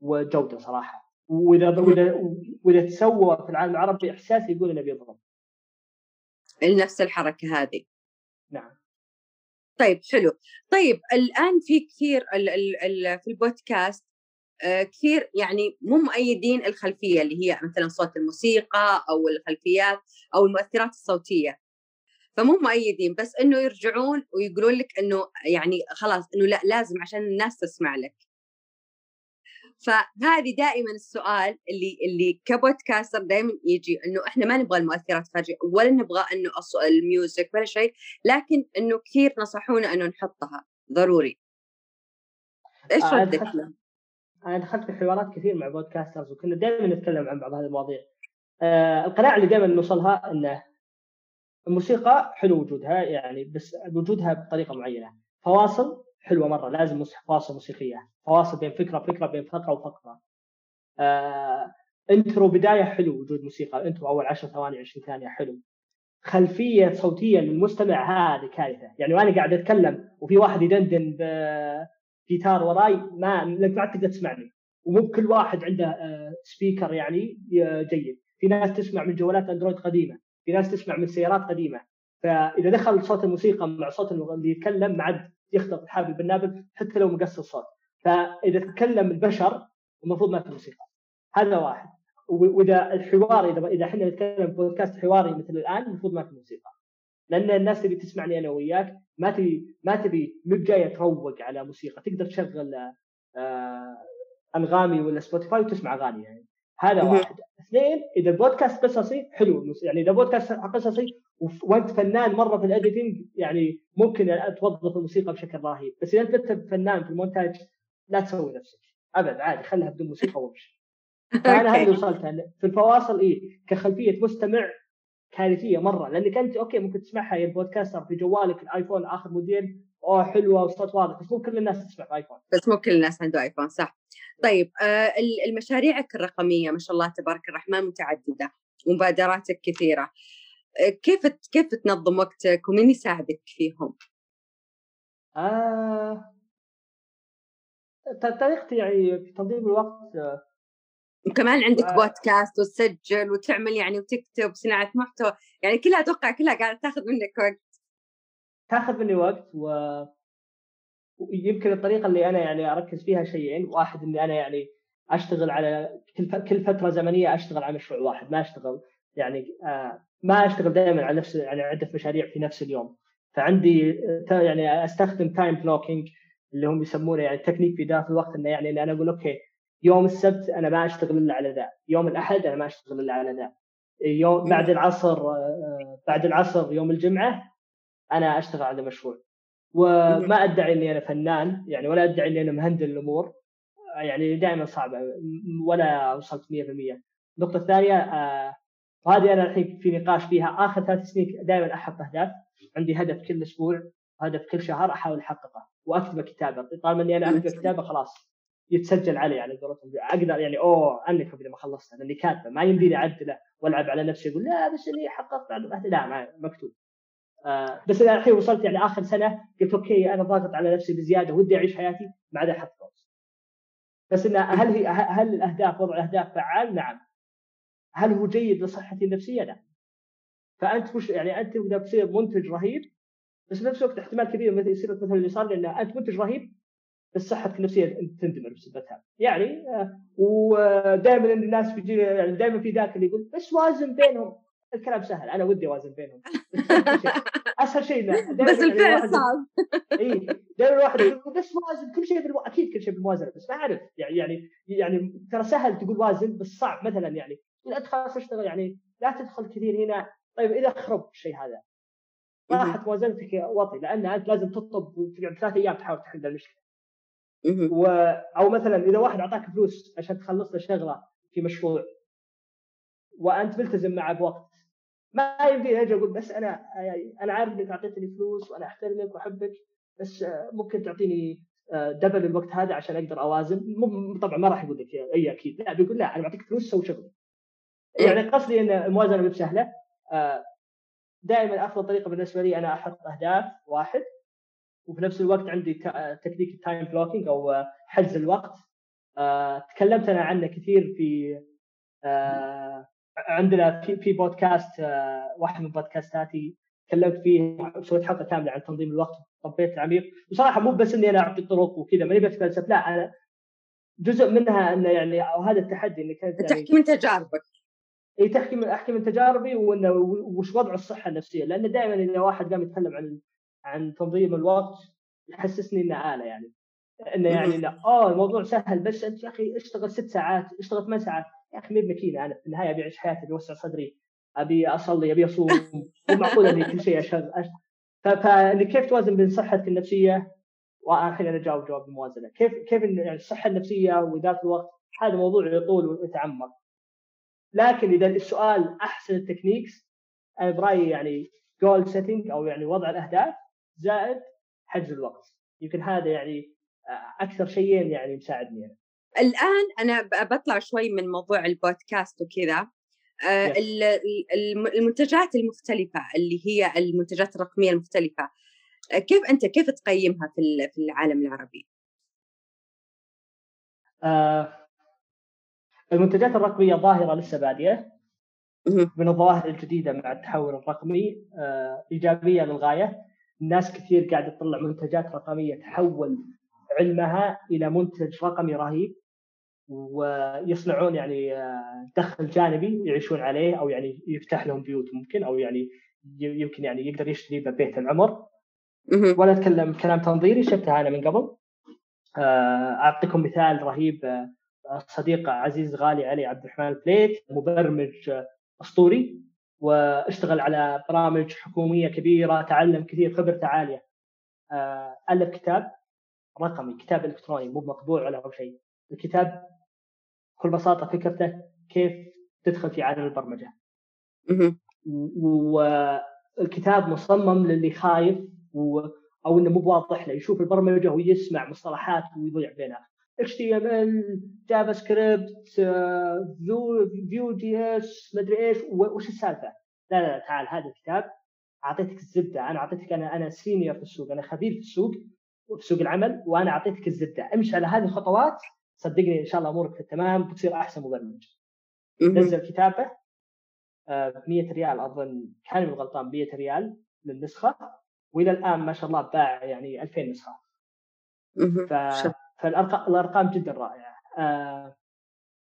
وجودة صراحة. وإذا وإذا وإذا تسوى في العالم العربي احساسي يقول إنه بيضرب نفس الحركة هذه. نعم. طيب حلو. طيب الآن في كثير ال ال ال في البودكاست آه كثير يعني مو مؤيدين الخلفية اللي هي مثلا صوت الموسيقى أو الخلفيات أو المؤثرات الصوتية. فمو مؤيدين بس إنه يرجعون ويقولون لك إنه يعني خلاص إنه لا لازم عشان الناس تسمع لك. فهذه دائما السؤال اللي اللي ك podcaster دائما يجي إنه إحنا ما نبغى المؤثرات الخارجيه ولا نبغى إنه ال music ولا شيء لكن إنه كثير نصحونا إنه نحطها. ضروري. إيش آه ردك؟ أنا دخلت في حوارات كثير مع podcasters وكنا دائما نتكلم عن بعض هذه المواضيع. آه القناعة اللي دائما نوصلها إنه الموسيقى حلو وجودها يعني بس وجودها بطريقة معينة. فواصل حلوة مرة لازم فواصل موسيقية. فواصل بين فكرة وفكرة بين فقرة وفقرة. آه intro بداية حلو وجود موسيقى. intro أول 10 ثواني 20 ثانية حلو. خلفية صوتية للمستمع هذه كارثة. يعني وأنا قاعد أتكلم وفي واحد يدندن بجيتار وراي ما ما تقدر تسمعني. ومو بكل واحد عنده سبيكر يعني جيد. في ناس تسمع من جوالات أندرويد قديمة. في ناس تسمع من سيارات قديمة. فإذا دخل صوت الموسيقى مع صوت اللي يتكلم ما عاد يخلط الحابل بالنابل حتى لو مقص الصوت فإذا تكلم البشر المفروض ما في موسيقى. هذا واحد. وإذا الحوار اذا إذا إحنا نتكلم بودكاست حواري مثل الآن المفروض ما في موسيقى. لأن الناس تبي تسمعني أنا وياك ما تبي ما تبي مو جاية تروق على موسيقى. تقدر تشغل آه أنغامي ولا سبوتيفاي وتسمع أغاني يعني. هذا واحد. اثنين إذا البودكاست قصصي حلو. يعني إذا بودكاست قصصي وأنت فنان مرة في ال editing يعني ممكن توظف الموسيقى بشكل رهيب. بس إذا أنت فنان في المونتاج لا تسوي نفسك. أبد عادي خلها بدون موسيقى وامشي فأنا هذا وصلت في الفواصل إيه كخلفية مستمع كارثية مرة. لأنك أنت okay ممكن تسمعها يا ال podcaster في جوالك الآيفون آخر موديل أوه حلوة وصوت واضح. بس مو كل الناس تسمع ايفون بس مو كل الناس عنده ايفون صح. طيب آه المشاريعك الرقمية ما شاء الله تبارك الرحمن متعددة ومبادراتك كثيرة. آه كيف كيف تنظم وقتك ومين يساعدك فيهم؟ آه. طريقتي يعني في تنظيم الوقت آه. وكمان عندك آه. بودكاست وتسجل وتعمل يعني وتكتب صناعة محتوى يعني كلها أتوقع كلها قاعدة تاخذ منك وقت. تاخذ مني وقت و ويمكن الطريقة اللي أنا يعني أركز فيها شيئين. واحد إني أنا يعني أشتغل على كل فترة زمنية أشتغل على مشروع واحد ما أشتغل يعني آه ما أشتغل دائما على نفس يعني عدة مشاريع في نفس اليوم. فعندي يعني أستخدم time blocking اللي هم يسمونه يعني تكنيك في إدارة الوقت إنه يعني أنا أقول okay يوم السبت أنا ما أشتغل إلا على ذا يوم الأحد أنا ما أشتغل إلا على ذا يوم بعد العصر آه، بعد العصر يوم الجمعة أنا أشتغل على مشروع. وما أدعي إني أنا فنان يعني ولا أدعي إني أنا مهندل الأمور. يعني دائما صعبة ولا وصلت 100% النقطة الثانية آه وهذه أنا الحين في نقاش فيها. آخر ثلاث سنين دائما أحط أهداف. عندي هدف كل أسبوع هدف كل شهر أحاول أحققه. واكتبه كتابة. طالما إني أنا أكتب كتابة خلاص يتسجل علي على قولتهم. أقدر يعني أوه انك اذا ما خلصت لأني كاتبة ما يمديني أعدله وألعب على نفسي أقول لا بس اني حققت لا ما مكتوب. آه بس أنا الحين وصلت يعني آخر سنة قلت okay أنا ضاغط على نفسي بزيادة ودي أعيش حياتي ما عاد أحط goals بس انه هل هي هل الأهداف وضع الأهداف فعال؟ نعم. هل هو جيد لصحتي النفسية؟ لا. فأنت مش يعني أنت تقدر تصير منتج رهيب بس في نفس الوقت احتمال كبير مثل يصير مثل اللي صار لأن أنت منتج رهيب بس صحتك النفسية أنت تندمر بسببها. يعني آه، ودائما الناس بيجي يعني دائما في ذاك اللي يقول بس وازن بينهم. الكلام سهل أنا ودي أوازن بينهم. أسهل شيء بس الفعل صعب. اي دائما الواحد يقول بس وازن كل شيء بالمو... أكيد كل شيء بالموازنة بس ما أعرف. يعني يعني يعني ترى سهل تقول وازن بس صعب مثلا يعني. انت خلاص أشتغل يعني لا تدخل كثير هنا. طيب إذا خرب الشيء هذا. راحت موازنتك وطي لأن أنت لازم تطلب وتقعد ثلاث أيام تحاول تحل المشكلة. و... أو مثلا إذا واحد أعطاك فلوس عشان تخلص له شغلة في مشروع وأنت ملتزم معه بوقت ما يمديني أجي أقول بس أنا أنا عارف إنك أعطيتني فلوس وأنا أحترمك وأحبك بس ممكن تعطيني double الوقت هذا عشان أقدر أوازن. طبعا ما راح يقول لك إي أكيد. لا بيقول لا أنا بعطيك فلوس سوي شغل. يعني قصدي إن الموازنة مو سهله دائما أفضل طريقة بالنسبة لي أنا أحط أهداف واحد وفي نفس الوقت عندي technique ال time blocking أو حجز الوقت. تكلمت أنا عنه كثير في عندنا في في بودكاست واحد من بودكاستاتي تكلمت فيه سويت حلقة كاملة عن تنظيم الوقت طبيت عميق وصراحة مو بس إني أنا أعطي طرق وكذا ماني بتفلسف لا أنا جزء منها إنه يعني أو هذا التحدي انك يعني تحكي من تجاربك. إي تحكي من أحكي من تجاربي وإنه وش وضع الصحة النفسية. لأن دائما إذا واحد قام يتكلم عن عن تنظيم الوقت يحسسني إنه آلة يعني. إنه يعني لا آه الموضوع سهل بس أنت يا أخي اشتغل ست ساعات اشتغل ثمان ساعات. يا أخي مي بماكينه أنا في النهاية أبي أعيش حياتي أبي أوسع صدري أبي أصلي أبي أصوم. مو معقول أني كل شيء اشغل فأنك كيف توازن بين صحتك النفسية؟ والحين أنا أجاوب جواب الموازنة. كيف كيف يعني الصحة النفسية واداره الوقت هذا موضوع يطول ويتعمق. لكن إذا السؤال أحسن ال techniques أنا برأيي يعني goal setting أو يعني وضع الأهداف زائد حجز الوقت. يمكن هذا يعني أكثر شيئين يعني مساعدني. يعني. الآن أنا بطلع شوي من موضوع البودكاست وكذا. آه، المنتجات المختلفة اللي هي المنتجات الرقمية المختلفة. آه، كيف أنت كيف تقيمها في العالم العربي؟ آه المنتجات الرقمية ظاهرة لسه بادية. من الظواهر الجديدة مع التحول الرقمي إيجابية للغاية. ناس كثير قاعدة تطلع منتجات رقمية تحول علمها إلى منتج رقمي رهيب. ويصنعون يعني آه، دخل جانبي يعيشون عليه أو يعني يفتح لهم بيوت ممكن أو يعني يمكن يعني يقدر يشتري بيت العمر. ولا أتكلم كلام تنظيري شفتها أنا من قبل. آه، أعطيكم مثال رهيب آه، صديق عزيز غالي علي عبد الرحمن البليت مبرمج أسطوري واشتغل على برامج حكومية كبيرة تعلم كثير خبرته عالية. ألف كتاب. رقمي كتاب إلكتروني مو مطبوع ولا شيء. الكتاب بكل بساطة فكرته كيف تدخل في عالم البرمجة. والكتاب مصمم للي خايف و... أو إنه مو واضح له يشوف البرمجة ويسمع مصطلحات ويضيع بينها. HTML JavaScript Vue Vue JS مدري إيش وش السالفة؟ لا لا تعال هذا الكتاب أعطيتك الزبدة أنا أعطيتك أنا أنا senior في السوق أنا خبير في السوق في سوق العمل وأنا أعطيتك الزبدة امشي على هذه الخطوات صدقني إن شاء الله أمورك في التمام بتصير أحسن مبرمج. نزل كتابه ب 100 ريال أظن كان من غلطان 100 ريال للنسخه وإلى الآن ما شاء الله باع يعني 2000 نسخة. ف... فالأرقام الأرقام جدا رائعة. آه...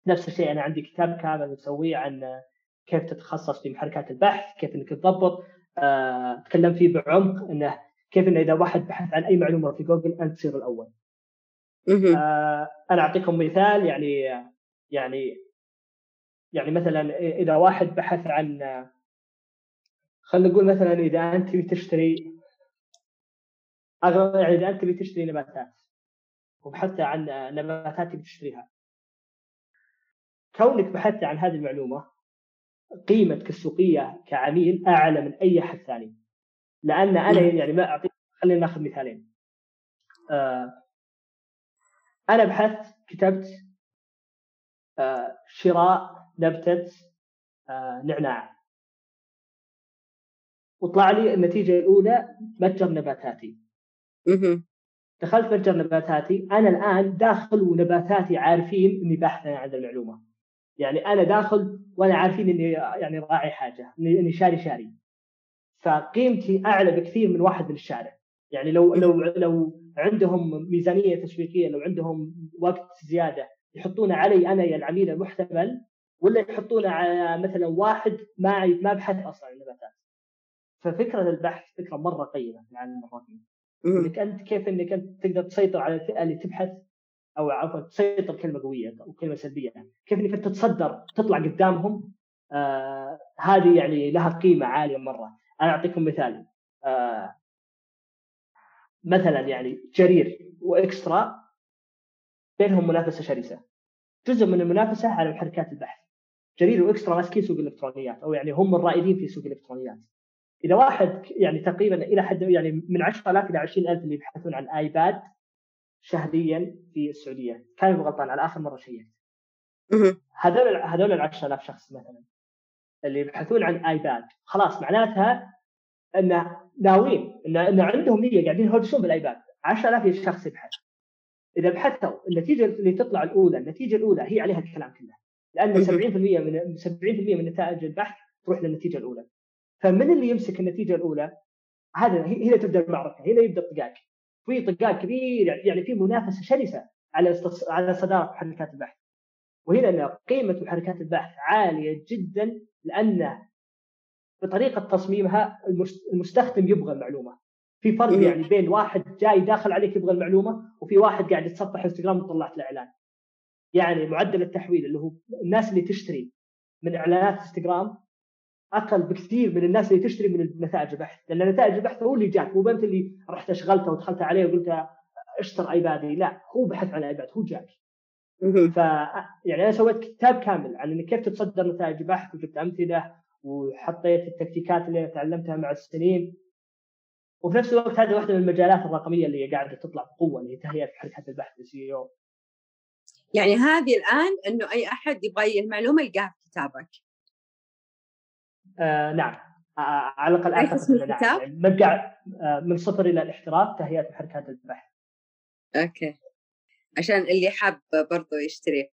نفس الشيء أنا عندي كتاب كامل مسويه عن كيف تتخصص في محركات البحث كيف إنك تضبط. آه... تكلم فيه بعمق إنه كيف إنه إذا واحد بحث عن أي معلومة في جوجل أنت تصير الأول. آه أنا أعطيكم مثال يعني يعني يعني مثلا إذا واحد بحث عن خلينا نقول مثلا إذا أنت تبي تشتري يعني إذا أنت تبي تشتري نباتات وبحثت عن نباتات تبي تشتريها كونك بحثت عن هذه المعلومة قيمتك السوقية كعميل أعلى من أي أحد ثاني. لأن أنا يعني ما أعطيك خلينا ناخذ مثالين. آه أنا بحثت كتبت آه شراء نبتة آه نعناع. وطلع لي النتيجة الأولى متجر نباتاتي. دخلت متجر نباتاتي. أنا الآن داخل ونباتاتي عارفين إني باحث عن المعلومة. يعني أنا داخل وأنا عارفين إني يعني راعي حاجة إني إني شاري شاري. فقيمتي أعلى بكثير من واحد من الشارع. يعني لو لو لو عندهم ميزانية تسويقيه لو عندهم وقت زيادة يحطونه علي أنا يا العميل المحتمل ولا يحطونه على مثلا واحد ما ما بحث أصلا عن النباتات. ففكرة البحث فكرة مرة قيمة في العالم الرقمي. إنك أنت كيف إنك أنت تقدر تسيطر على الفئة اللي تبحث أو عفوا تسيطر كلمة قوية أو كلمة سلبية. كيف إنك أنت تتصدر تطلع قدامهم آه هذه يعني لها قيمة عالية مرة. أنا أعطيكم مثال آه مثلا يعني جرير وإكسترا بينهم منافسة شرسة. جزء من المنافسة على محركات البحث. جرير وإكسترا ماسكين سوق الإلكترونيات أو يعني هم الرائدين في سوق الإلكترونيات. إذا واحد يعني تقريبا إلى حد يعني من 10000 إلى 20000 اللي يبحثون عن آيباد شهريا في السعودية. كان غلطان على آخر مرة شيكت. هذول هذول ال 10000 شخص مثلا اللي يبحثون عن آيباد. خلاص معناتها إنه ناويين ان ان عندهم نية قاعدين يهوجسون بالآيباد. 10000 شخص يبحث. إذا بحثوا النتيجة اللي تطلع الأولى النتيجة الأولى هي عليها الكلام كله. لأن 70% من 70% من نتائج البحث تروح للنتيجة الأولى. فمن اللي يمسك النتيجة الأولى؟ هذا هنا تبدأ المعركة هنا يبدأ الطقاق. في طقاق كبير يعني في منافسة شرسة على استص... على صدارة محركات البحث. وهنا أن قيمة محركات البحث عالية جدا لأن بطريقة تصميمها المست- المستخدم يبغى المعلومة في فرق مم. يعني بين واحد جاي داخل عليك يبغى المعلومة وفي واحد قاعد يتصفح انستغرام وطلعت له إعلان يعني معدل التحويل اللي هو الناس اللي تشتري من إعلانات انستغرام أقل بكثير من الناس اللي تشتري من نتائج البحث لأن نتائج البحث هو اللي جاك مو انت اللي رحت أشغلته ودخلت عليه وقلت اشتر آيبادي لا هو بحث عن آيباد هو جاك. ف يعني أنا سويت كتاب كامل عن كيف تتصدر نتائج بحث وجبت أمثلة وحطيت التكتيكات اللي تعلمتها مع السنين. وفي نفس الوقت هذه واحدة من المجالات الرقمية اللي قاعدة تطلع بقوة اللي هي تهيئة حركات البحث للسي أو. يعني هذه الآن إنه أي أحد يبغى المعلومة يلقاها في كتابك؟ آه نعم. آه على الأقل أعتقد اسم إنه نعم. يعني آه من صفر إلى الاحتراف تهيئة محركات البحث. أوكي. عشان اللي حاب برضو يشتريه.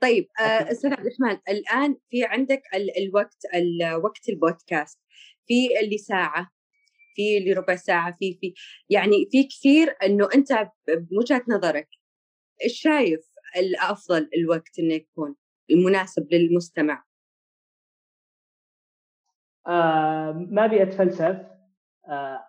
طيب آه،. أستاذ عبد الرحمن الآن في عندك ال- الوقت ال- وقت البودكاست. في اللي ساعة في اللي ربع ساعة في في يعني في كثير إنه أنت بوجهه نظرك. إيش شايف الأفضل الوقت إنه يكون المناسب للمستمع؟ آه ما أبي أتفلسف.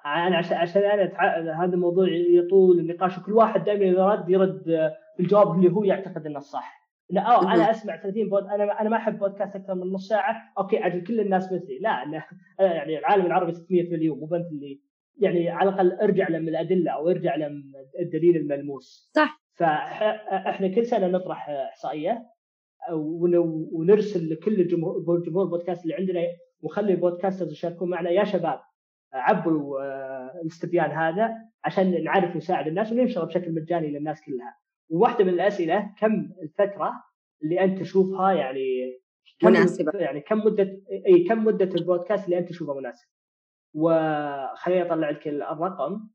أنا عشان عشان أنا هذا الموضوع يطول النقاش وكل واحد دائما إذا رد يرد آه، بالجواب اللي هو يعتقد إنه الصح. لا أو مهم. أنا أسمع 30 بود أنا أنا ما أحب بودكاست أكثر من نص ساعة، أوكي أجل كل الناس مثلي، لا أنا أنا يعني العالم العربي 600 مليون مو بنت اللي يعني على الأقل ارجع لهم الأدلة أو ارجع لهم الدليل الملموس. صح فاحنا كل سنة نطرح إحصائية ون- ونرسل لكل الجمهور جمهور البودكاست اللي عندنا ونخلي البودكاسترز يشاركون معنا يا شباب عبوا آه، الاستبيان هذا عشان نعرف نساعد الناس وننشره بشكل مجاني للناس كلها. وواحدة من الأسئلة كم الفترة اللي أنت تشوفها يعني كم مناسبة. يعني كم مدة إي كم مدة البودكاست اللي أنت تشوفها مناسب. وخليني أطلع لك الرقم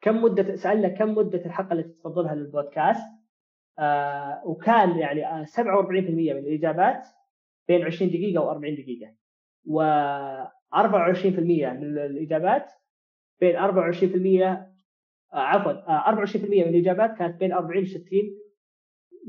كم مدة سألنا كم مدة الحلقة اللي تفضلها للبودكاست آه وكان يعني آه 47% من الإجابات بين 20 دقيقة و40 دقيقة و 24% من الإجابات بين 24% آه عفوا آه 24% من الإجابات كانت بين 40 و 60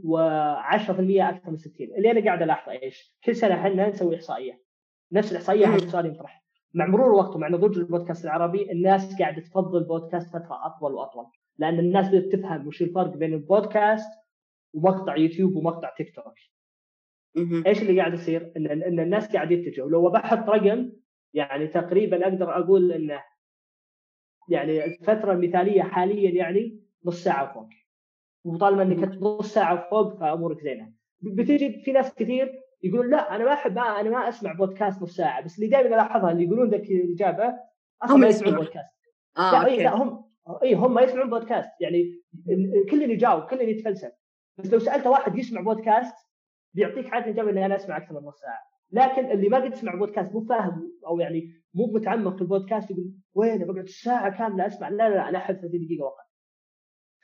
و10% أكثر من 60 اللي أنا قاعد الاحظه إيش؟ كل سنة إحنا نسوي إحصائية نفس الإحصائية. هذا السؤال ينطرح مع مرور الوقت ومع نضوج البودكاست العربي الناس قاعدة تفضل بودكاست فترة أطول وأطول لأن الناس بدأت تفهم وش الفرق بين البودكاست ومقطع يوتيوب ومقطع تيك توك. إيش اللي قاعد يصير؟ ان ان الناس قاعد يتجهوا. لو بحط رقم يعني تقريبا أقدر أقول انه يعني الفترة المثالية حاليا يعني نص ساعة وفوق. وطالما إنك نص ساعة وفوق فأمورك زينة. بتجي في ناس كثير يقولون لا أنا ما أحب أنا ما أسمع بودكاست نص ساعة. بس اللي دائما ألاحظها اللي يقولون ذاك الإجابة أصلا هم ما يسمعون. بودكاست. آه لا إي okay. لا هم إي هم ما يسمعون بودكاست. يعني كل اللي يجاوب كل اللي يتفلسف. بس لو سألت واحد يسمع بودكاست بيعطيك عاده اجابه اني أنا أسمع أكثر من نص ساعة. لكن اللي ما قد سمع بودكاست مو فاهم أو يعني مو متعمق في البودكاست يقول وين بقعد ساعة كاملة أسمع؟ لا لا, لا أنا أحب 30 دقيقة وقت.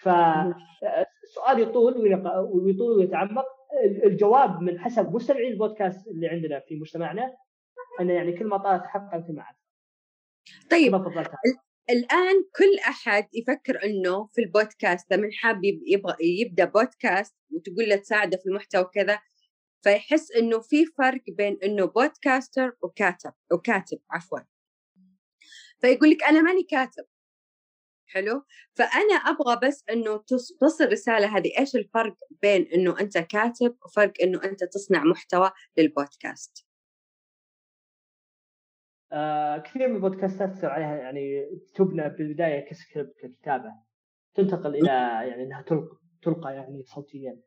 فالسؤال يطول ويطول ويتعمق. الجواب من حسب مستمعين البودكاست اللي عندنا في مجتمعنا إنه يعني كل ما طالت حلقه يمكن ما طيب الآن كل أحد يفكر إنه في البودكاست من حاب يبغى يبدأ بودكاست وتقول له تساعده في المحتوى كذا فيحس إنه في فرق بين إنه بودكاستر وكاتب وكاتب عفوا. فيقول لك أنا ماني كاتب. حلو؟ فأنا أبغى بس إنه تصل الرساله هذه إيش الفرق بين إنه أنت كاتب وفرق إنه أنت تصنع محتوى للبودكاست آه كثير من البودكاستات تصير عليها يعني تبنى بالبداية كسكريبت ككتابة. تنتقل إلى يعني إنها تلقى تلقى يعني صوتيا.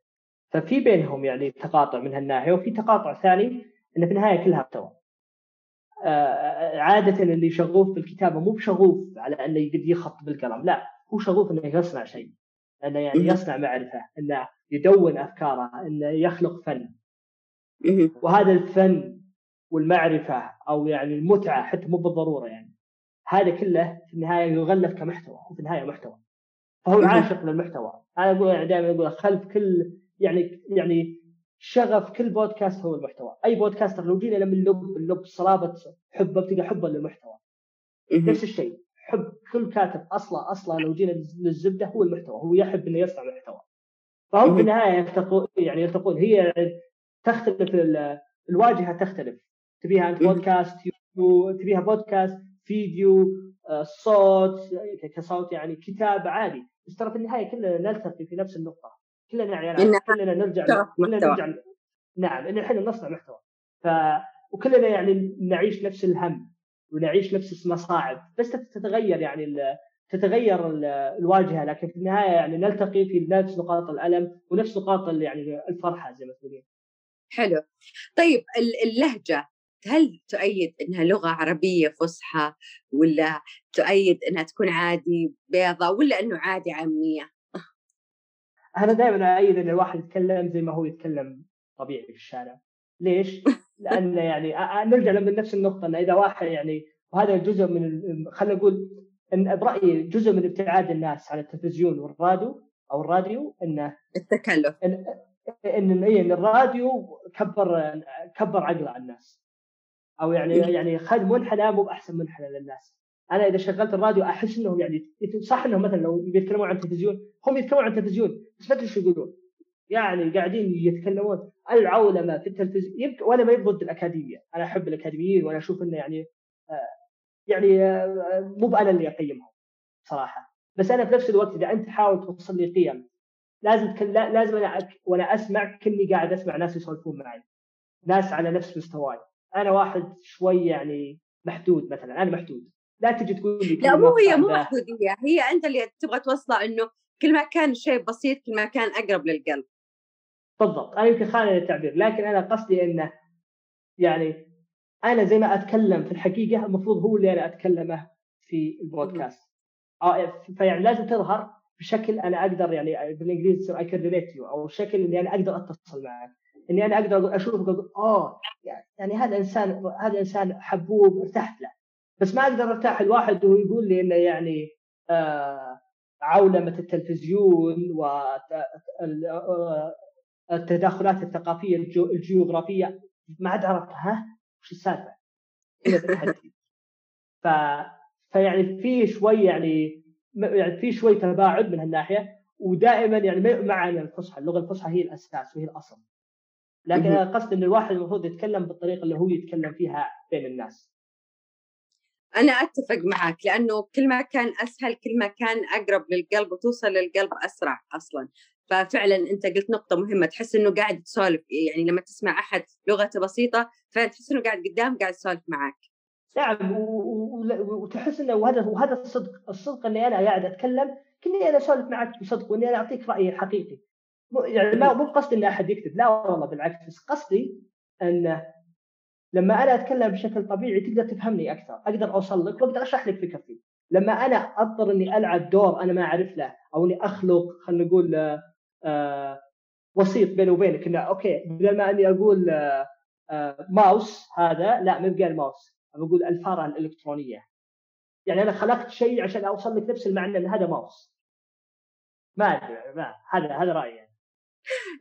ففي بينهم يعني تقاطع من هالناحية وفي تقاطع ثاني انه في النهاية كلها محتوى. آه عادة اللي شغوف بالكتابة مو بشغوف على إنه يقدر يخط بالقلم لا هو شغوف إنه يصنع شيء إنه يعني يصنع معرفة إنه يدون أفكاره إنه يخلق فن. وهذا الفن والمعرفة أو يعني المتعة حتى مو بالضرورة يعني هذا كله في النهاية يغلف كمحتوى هو في النهاية محتوى. فهو عاشق للمحتوى. أنا أقول يعني دائما أقول خلف كل يعني يعني شغف كل بودكاست هو المحتوى. أي بودكاستر لو جينا من اللب اللب صلابة حبه بتلقى حبه للمحتوى. نفس الشيء حب كل كاتب أصلا أصلا لو جينا للزبدة هو المحتوى هو يحب إنه يصنع محتوى. فهم في النهاية يلتقون يعني يلتقون. هي تختلف الواجهة تختلف. تبيها انت بودكاست تبيها بودكاست فيديو آه، صوت كصوت يعني كتاب عادي. بس ترى في النهاية كلنا نلتقي في نفس النقطة. كلنا يعني كلنا نرجع كلنا نرجع نعم ان إحنا نصنع محتوى ف وكلنا يعني نعيش نفس الهم ونعيش نفس المصاعب بس تتغير يعني تتغير الواجهة لكن في النهاية يعني نلتقي في نفس نقاط الألم ونفس نقاط يعني الفرحة زي ما تقولين. حلو. طيب اللهجة هل تؤيد إنها لغة عربية فصحى ولا تؤيد إنها تكون عادي بيضة ولا إنه عادي عامية؟ أنا دائما اؤيد أن الواحد يتكلم زي ما هو يتكلم طبيعي في الشارع. ليش؟ لأن يعني نرجع من نفس النقطة أن إذا واحد يعني وهذا جزء من خلينا نقول إن برأيي جزء من ابتعاد الناس عن التلفزيون والراديو أو الراديو إنه التكلف. ان ان, إن الراديو كبر كبر عقل الناس. أو يعني يعني خذ منحنى مو بأحسن منحنى للناس. أنا إذا شغلت الراديو أحس انهم يعني صح انهم مثلا لو بيتكلمون عن التلفزيون هم يتكلمون عن التلفزيون بس ما أدري إيش يقولون يعني قاعدين يتكلمون العولمة في التلفزيون وأنا ما ضد الأكاديمية أنا أحب الأكاديميين وأنا أشوف إنه يعني آه يعني آه مو بأنا اللي أقيمهم صراحة بس أنا في نفس الوقت إذا أنت تحاول توصل لي قيم لازم. لازم أنا. وأنا أسمع كني قاعد أسمع ناس يسولفون معي ناس على نفس مستواي أنا واحد شوي يعني محدود مثلا أنا محدود لا تجي تقول لي لا مو هي مو محدوديه هي أنت اللي تبغى توصله إنه كل ما كان شيء بسيط كل ما كان أقرب للقلب. بالضبط. أنا يمكن خانه التعبير لكن أنا قصدي إنه يعني أنا زي ما أتكلم في الحقيقة المفروض هو اللي أنا أتكلمه في البودكاست. آه فيعني لازم تظهر بشكل أنا أقدر يعني بالإنجليزي I can relate you أو شكل إني أنا أقدر أتصل معك. إني أنا أقدر أشوفك أقول آه يعني هذا إنسان هذا إنسان حبوب ارتحت له. بس ما أقدر أرتاح. الواحد وهو يقول لي إنه يعني آه عولمة التلفزيون والتداخلات الثقافية الجيوغرافية. ما عاد عرفت ها؟ وش السالفة؟ ف فيعني في شوي يعني يعني في شوي تباعد من هالناحية. ودائما يعني معنا الفصحى. اللغة الفصحى هي الأساس وهي الأصل. لكن أنا قصدي إن الواحد المفروض يتكلم بالطريقة اللي هو يتكلم فيها بين الناس. أنا أتفق معك لأنه كل ما كان أسهل كل ما كان أقرب للقلب وتوصل للقلب أسرع أصلا. ففعلا أنت قلت نقطة مهمة تحس إنه قاعد تسولف يعني لما تسمع أحد لغته بسيطة فتحس إنه قاعد قدام قاعد يسولف معك. نعم وتحس إنه وهذا وهذا الصدق الصدق اني أنا قاعد أتكلم كني أنا أسولف معك بصدق وإني أنا أعطيك رايي الحقيقي يعني ما مو قصدي إن أحد يكتب لا والله بالعكس بس قصدي إن لما أنا أتكلم بشكل طبيعي تقدر تفهمني أكثر أقدر أوصل لك وأقدر أشرح لك فكرتي. لما أنا أضطر إني ألعب دور أنا ما أعرف له أو إني أخلق خلينا نقول آه وسيط بيني وبينك إنه أوكي بدل ما إني أقول آه آه، ماوس هذا لا ما بقى الماوس بقول الفاره الإلكترونية. يعني أنا خلقت شيء عشان أوصل لك نفس المعنى إن هذا ماوس. ما أدري ما هذا هذا رأيي. يعني.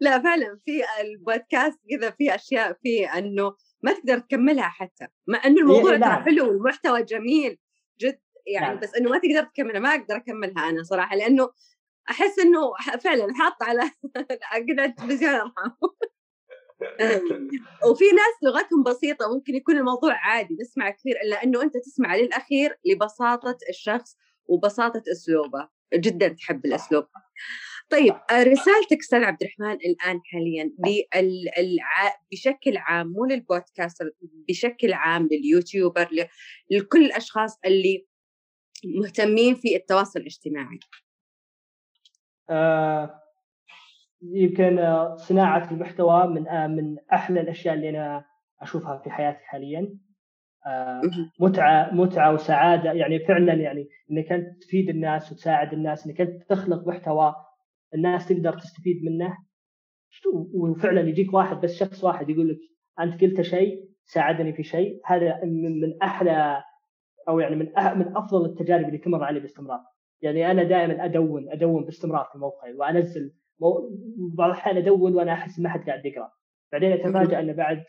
لا فعلا في البودكاست كذا في أشياء في إنه ما تقدر تكملها حتى مع إنه الموضوع ترى حلو والمحتوى جميل جد يعني نعم. بس إنه ما تقدر تكملها ما أقدر أكملها أنا صراحة لأنه أحس إنه فعلا حاط على قناه التلفزيون ارحم وفي ناس لغتهم بسيطة ممكن يكون الموضوع عادي نسمع كثير إلا إنه أنت تسمع للأخير لبساطة الشخص وبساطة أسلوبه جدا تحب الأسلوب. طيب رسالتك أستاذ عبد الرحمن الآن حاليا بشكل عام مو للبودكاستر بشكل عام لليوتيوبر لكل الأشخاص اللي مهتمين في التواصل الاجتماعي. آه يمكن صناعة المحتوى من آه من أحلى الأشياء اللي أنا أشوفها في حياتي حاليا. آه متعة متعة وسعادة. يعني فعلا يعني إنك أنت تفيد الناس وتساعد الناس إنك أنت تخلق محتوى الناس تقدر تستفيد منه. وفعلا يجيك واحد بس شخص واحد يقول لك أنت قلت شيء ساعدني في شيء. هذا من أحلى أو يعني من من أفضل التجارب اللي تمر علي باستمرار. يعني أنا دائما أدون أدون باستمرار في موقعي وأنزل بعض الأحيان أدون وأنا أحس ما حد قاعد يقرأ. بعدين اتفاجئ إنه بعد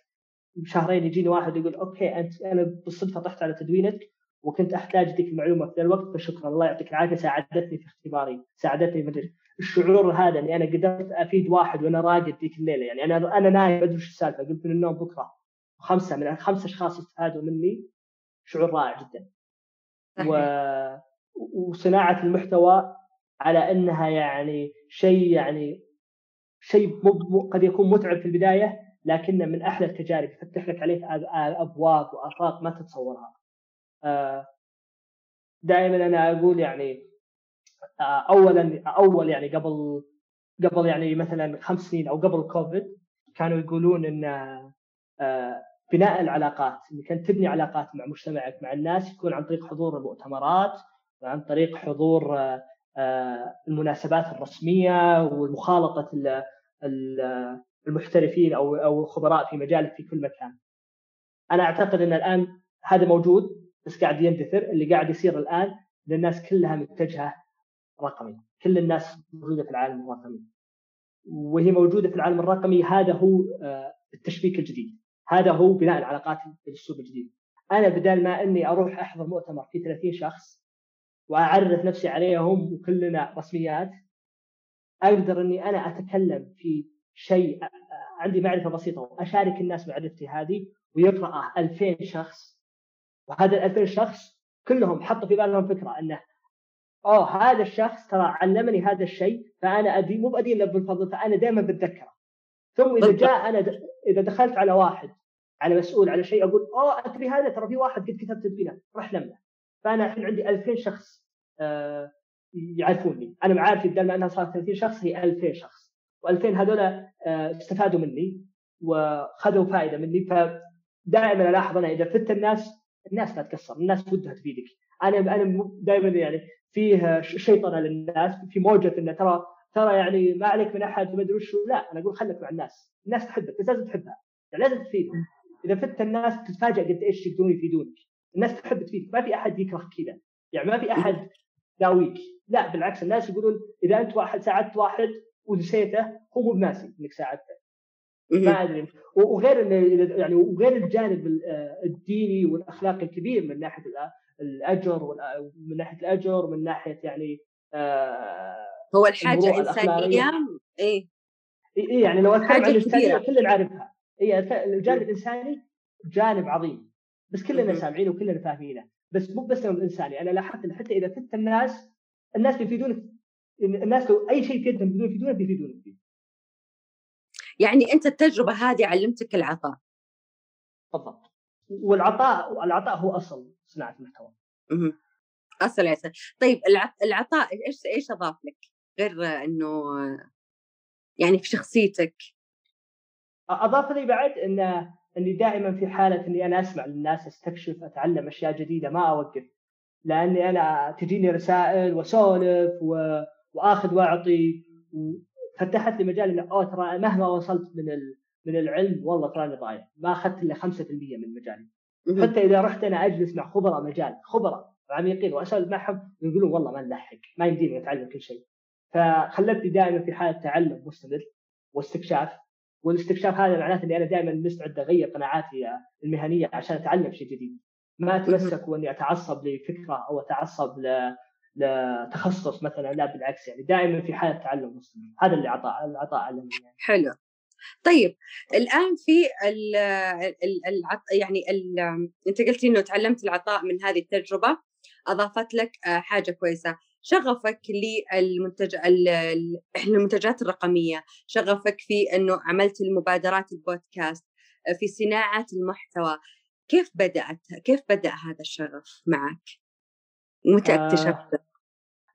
شهرين يجيني واحد يقول okay أنت أنا بالصدفه طحت على تدوينك وكنت أحتاج ذيك المعلومة في الوقت فشكرا الله يعطيك العافية ساعدتني في اختباري ساعدتني مدري الشعور هذا إني أنا قدرت أفيد واحد وأنا راقد ذيك الليلة يعني أنا أنا نايم أدري إيش السالفة قلت من النوم بكرة خمسة من خمس أشخاص استفادوا مني شعور رائع جدا. و... وصناعة المحتوى على إنها يعني شيء يعني شيء قد يكون متعب في البداية لكنه من أحلى التجارب يفتح لك عليه أبواب وأفاق ما تتصورها. آه، دائما أنا أقول يعني آه، اولا أول يعني قبل قبل يعني مثلا خمس سنين أو قبل كوفيد كانوا يقولون إن آه، بناء العلاقات إنك أنت تبني علاقات مع مجتمعك مع الناس يكون عن طريق حضور المؤتمرات وعن طريق حضور المناسبات الرسمية ومخالطه المحترفين أو أو خبراء في مجالك في كل مكان. أنا أعتقد إن الآن هذا موجود بس قاعد يندثر اللي قاعد يصير الآن إن الناس كلها متجهة رقمي، كل الناس موجودة في العالم الرقمي. وهي موجودة في العالم الرقمي هذا هو آه، التشبيك الجديد، هذا هو بناء العلاقات بالأسلوب الجديد. أنا بدل ما إني أروح أحضر مؤتمر في 30 شخص وأعرف نفسي عليهم وكلنا رسميات أقدر إني أنا أتكلم في شيء عندي معرفة بسيطة واشارك الناس معرفتي هذه ويقراه 2000 شخص. وهذا ال 2000 شخص كلهم حطوا في بالهم فكرة إنه اوه هذا الشخص ترى علمني هذا الشيء فأنا أدري مو بادين له بالفضل فأنا دائما بتذكره. ثم إذا جاء أنا د... إذا دخلت على واحد على مسؤول على شيء أقول اوه أدري هذا ترى في واحد قد كتبت فينا روح لمه. فأنا الحين عندي 2000 شخص آه، يعرفوني. أنا معارفي بدل ما أنها صارت 30 شخص هي 2000 شخص. و2000 هذول آه، استفادوا مني وخذوا فائده مني. فدائما ألاحظ أنا إذا فدت الناس الناس لا تقصر الناس ودها تفيدك أنا أنا دائما يعني فيه شيطنة للناس في موجة إنه ترى ترى يعني ما عليك من أحد ما أدري وشو. لا أنا أقول خليك مع الناس. الناس تحبك بس لازم تحبها. يعني لازم تفيدهم. إذا فدت الناس تتفاجئ قد إيش يقدرون يفيدونك. الناس تحب تفيدك. ما في أحد يكره كذا. يعني ما في أحد داويك لا بالعكس الناس يقولون إذا أنت واحد ساعدت واحد ونسيته هو مو بناسي إنك ساعدته. ما أدري. وغير يعني وغير الجانب الديني والأخلاقي الكبير من ناحية الأجر من ناحية الأجر من ناحية يعني آه، هو الحاجة انسانيه إيه. اي يعني لو أتكلم عن الانسانيه كلنا عارفها هي الجانب الإنساني جانب عظيم. بس كلنا سامعينه وكلنا فاهمينه. بس مو بس الانساني أنا لاحظت إن حتى إذا فدت الناس الناس بيفيدونك الناس لو أي شيء في يدهم بدون يفيدونك بيفيدونك فيه. يعني أنت التجربة هذه علمتك العطاء. بالضبط. والعطاء العطاء هو أصل صناعة المحتوى. أصل يا طيب العطاء إيش إيش أضاف لك؟ غير إنه يعني في شخصيتك. أضاف لي بعد انه إني دائما في حالة إني أنا أسمع للناس أستكشف أتعلم أشياء جديدة ما أوقف. لأني أنا تجيني رسائل وأسولف و... وآخذ وأعطي وفتحت لي مجال إنه أوه ترى مهما وصلت من. من العلم والله تراني ضايع. ما أخذت إلا 5% من مجالي. حتى إذا رحت أنا أجلس مع خبراء مجال خبراء عميقين واسولف معهم يقولون والله ما نلحق ما يمدينا نتعلم كل شيء. فخلتني دائما في حالة تعلم مستمر واستكشاف والاستكشاف هذا معناته إني أنا دائما مستعد أغير قناعاتي المهنية عشان أتعلم شيء جديد. ما أتمسك وإني أتعصب لفكرة أو أتعصب ل لتخصص مثلا لا بالعكس يعني دائما في حالة تعلم مستمر هذا اللي عطاء العطاء علمني يعني. حلو. طيب الآن في ال ال يعني ال أنت قلتي إنه تعلمت العطاء من هذه التجربة أضافت لك آه، حاجة كويسة. شغفك للمنتج المنتجات الرقمية؟ شغفك في إنه عملت المبادرات البودكاست في صناعة المحتوى؟ كيف بدأت كيف بدأ هذا الشغف معك؟ متى آه، اكتشفته؟ آه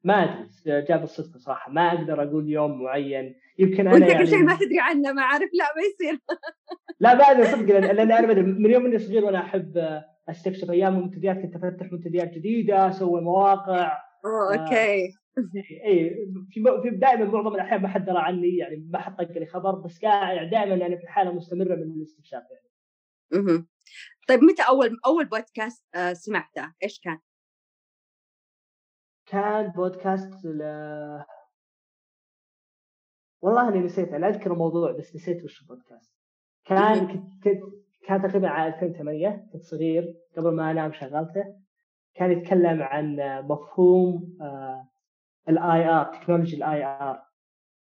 ما أدري جاب الصدفة صراحة. ما أقدر أقول يوم معين. يمكن أنا يعني شيء ما تدري عنه ما عارف لا ما يصير. لا ما أدري صدق لأن أنا من يوم إني صغير وأنا أحب أستكشف أيام المنتديات كنت أفتح منتديات جديدة أسوي مواقع أوه آه، أوكي. إي في في دائما معظم الأحيان ما حد درى عني يعني ما حد طق لي خبر بس قاعد يعني دائما يعني في حالة مستمرة من الاستكشاف يعني. أها طيب متى اول أول بودكاست آه، سمعته؟ إيش كان؟ كان بودكاست ل... والله أني نسيت أنا أذكر الموضوع بس نسيت وش البودكاست. كان كنت كان تقريبا على 2008 كنت صغير قبل ما أنام شغلته. كان يتكلم عن مفهوم ال IR technology ال IR.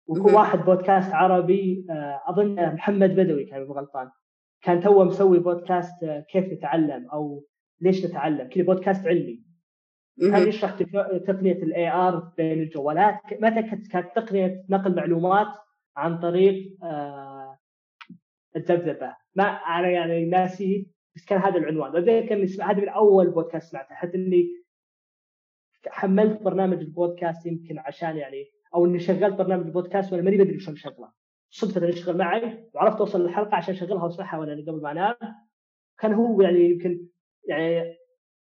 وكل واحد بودكاست عربي آه، اظن محمد بدوي كان غلطان. كان توه مسوي بودكاست آه، كيف نتعلم أو ليش نتعلم. كذا بودكاست علمي. كان يشرح تقنيه ال IR بين الجوالات. متى كانت تقنيه نقل معلومات عن طريق آه، الذبذبة؟ ما أنا يعني ناسي بس كان هذا العنوان. وذلك كان هذا من أول بودكاست سمعته. حتى إني حملت برنامج البودكاست يمكن عشان يعني أو إني شغلت برنامج البودكاست وأنا ماني بدري شلون شغله صدفة يشتغل معي وعرفت أوصل للحلقة عشان أشغلها واسمعها وأنا قبل ما أنام. كان هو يعني يمكن يعني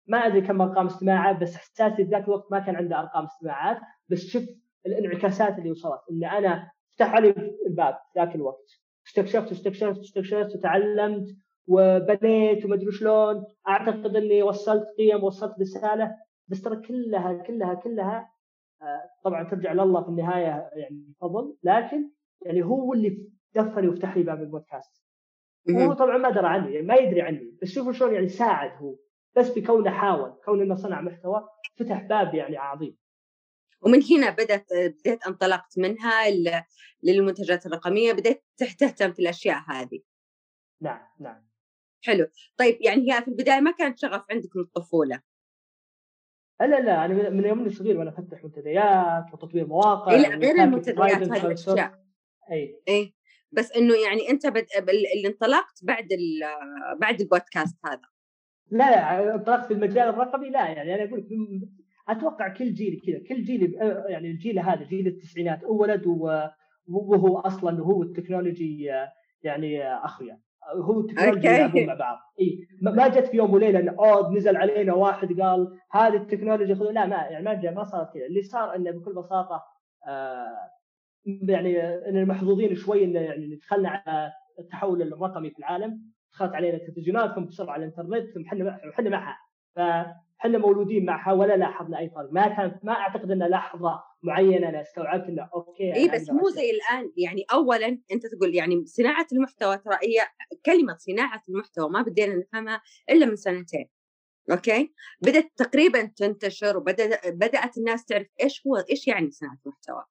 ما أدري كم أرقام استماعه بس إحساسي ذاك الوقت ما كان عنده أرقام استماعات بس شفت الانعكاسات اللي وصلت إن أنا فتح علي الباب ذاك الوقت. استكشفت استكشفت استكشفت وتعلمت وبنيت وما ادري شلون. أعتقد إني وصلت قيم وصلت رسالة بس ترى كلها كلها كلها آه، طبعا ترجع لله في النهاية يعني فضل لكن يعني هو اللي دفني وفتح لي باب البودكاست. هو طبعا ما درى عني يعني ما يدري عني بس شوفوا شلون يعني ساعد هو. بس بكونه حاول كون إنه صنع محتوى فتح باب يعني عظيم. ومن هنا بدأت بديت انطلقت منها للمنتجات الرقمية بديت تهتم في الأشياء هذه. نعم نعم. حلو. طيب يعني هي في البداية ما كانت شغف عندك من الطفولة؟ لا لا أنا من يوم صغير وأنا أفتح منتديات وتطوير مواقع لا غير المنتديات هذه الأشياء. إي. اي بس إنه يعني أنت بد... اللي انطلقت بعد بعد البودكاست هذا. لا لا انطلقت في المجال الرقمي لا يعني أنا أقول أتوقع كل جيل كذا كل جيل يعني الجيل هذا جيل التسعينات ولد وهو أصلا هو ال technology يعني أخويا. هو ال technology يلعبون مع بعض. إي ما جت في يوم وليلة إن اوه نزل علينا واحد قال هذه التكنولوجيا خذوا لا ما يعني ما جاء ما صار كذا. اللي صار إنه بكل بساطة آه يعني إن محظوظين شوي انه يعني دخلنا على التحول الرقمي في العالم. دخلت علينا التلفزيونات ثم بسرعة على الإنترنت ثم إحنا إحنا معها. فاحنا مولودين معها ولا لاحظنا أي فرق ما كانت ما أعتقد ان لحظه معينة أنا استوعبت إنه okay إي بس مو زي الآن. يعني اولا أنت تقول يعني صناعة المحتوى ترى هي كلمة صناعة المحتوى ما بدينا نفهمها إلا من سنتين. okay؟ بدأت تقريبا تنتشر وبدات بدأت الناس تعرف إيش هو إيش يعني صناعة محتوى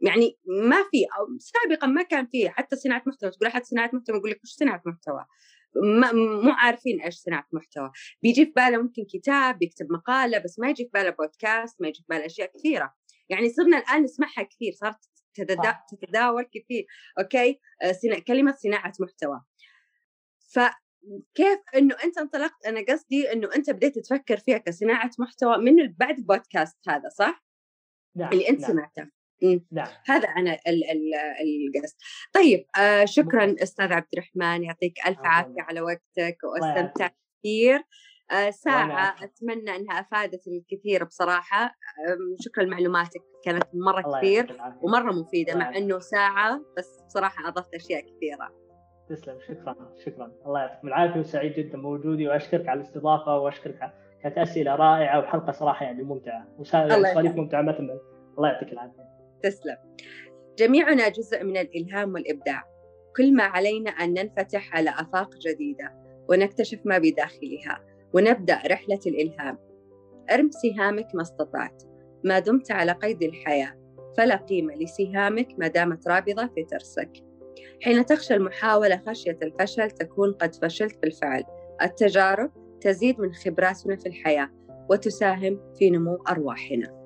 يعني ما في سابقا ما كان في حتى صناعة محتوى تقول أحد صناعة محتوى؟ يقول لك وش صناعة محتوى؟ مو عارفين إيش صناعة محتوى. بيجي في باله ممكن كتاب يكتب مقالة بس ما يجي في باله بودكاست ما يجي في باله أشياء كثيرة. يعني صرنا الآن نسمعها كثير صارت تتداول كثير. أوكي؟ آه، كلمة صناعة محتوى. فكيف إنه أنت انطلقت؟ أنا قصدي إنه أنت بديت تفكر فيها كصناعة محتوى من بعد البودكاست هذا صح؟ نعم اللي أنت نعم. سمعته. نعم. هذا أنا القصد. طيب آه شكرا أستاذ عبد الرحمن يعطيك ألف عافية على وقتك واستمتعت كثير. آه ساعة أتمنى أنها أفادت الكثير بصراحة. شكرا لمعلوماتك كانت مرة كثير ومرة مفيدة مع أنه ساعة بس بصراحة أضفت أشياء كثيرة. تسلم شكرا شكرا. الله يعطيكم العافية وسعيد جدا بوجودي وأشكرك على الاستضافة وأشكرك كانت أسئلة رائعة وحلقة صراحة يعني ممتعة وسواليف ممتعه مثلا الله يعطيك العافية. تسلم. جميعنا جزء من الإلهام والإبداع. كل ما علينا أن ننفتح على آفاق جديدة ونكتشف ما بداخلها ونبدأ رحلة الإلهام. ارم سهامك ما استطعت. ما دمت على قيد الحياة. فلا قيمة لسهامك ما دامت رابضة في ترسك. حين تخشى المحاولة خشية الفشل تكون قد فشلت بالفعل. التجارب تزيد من خبراتنا في الحياة وتساهم في نمو أرواحنا.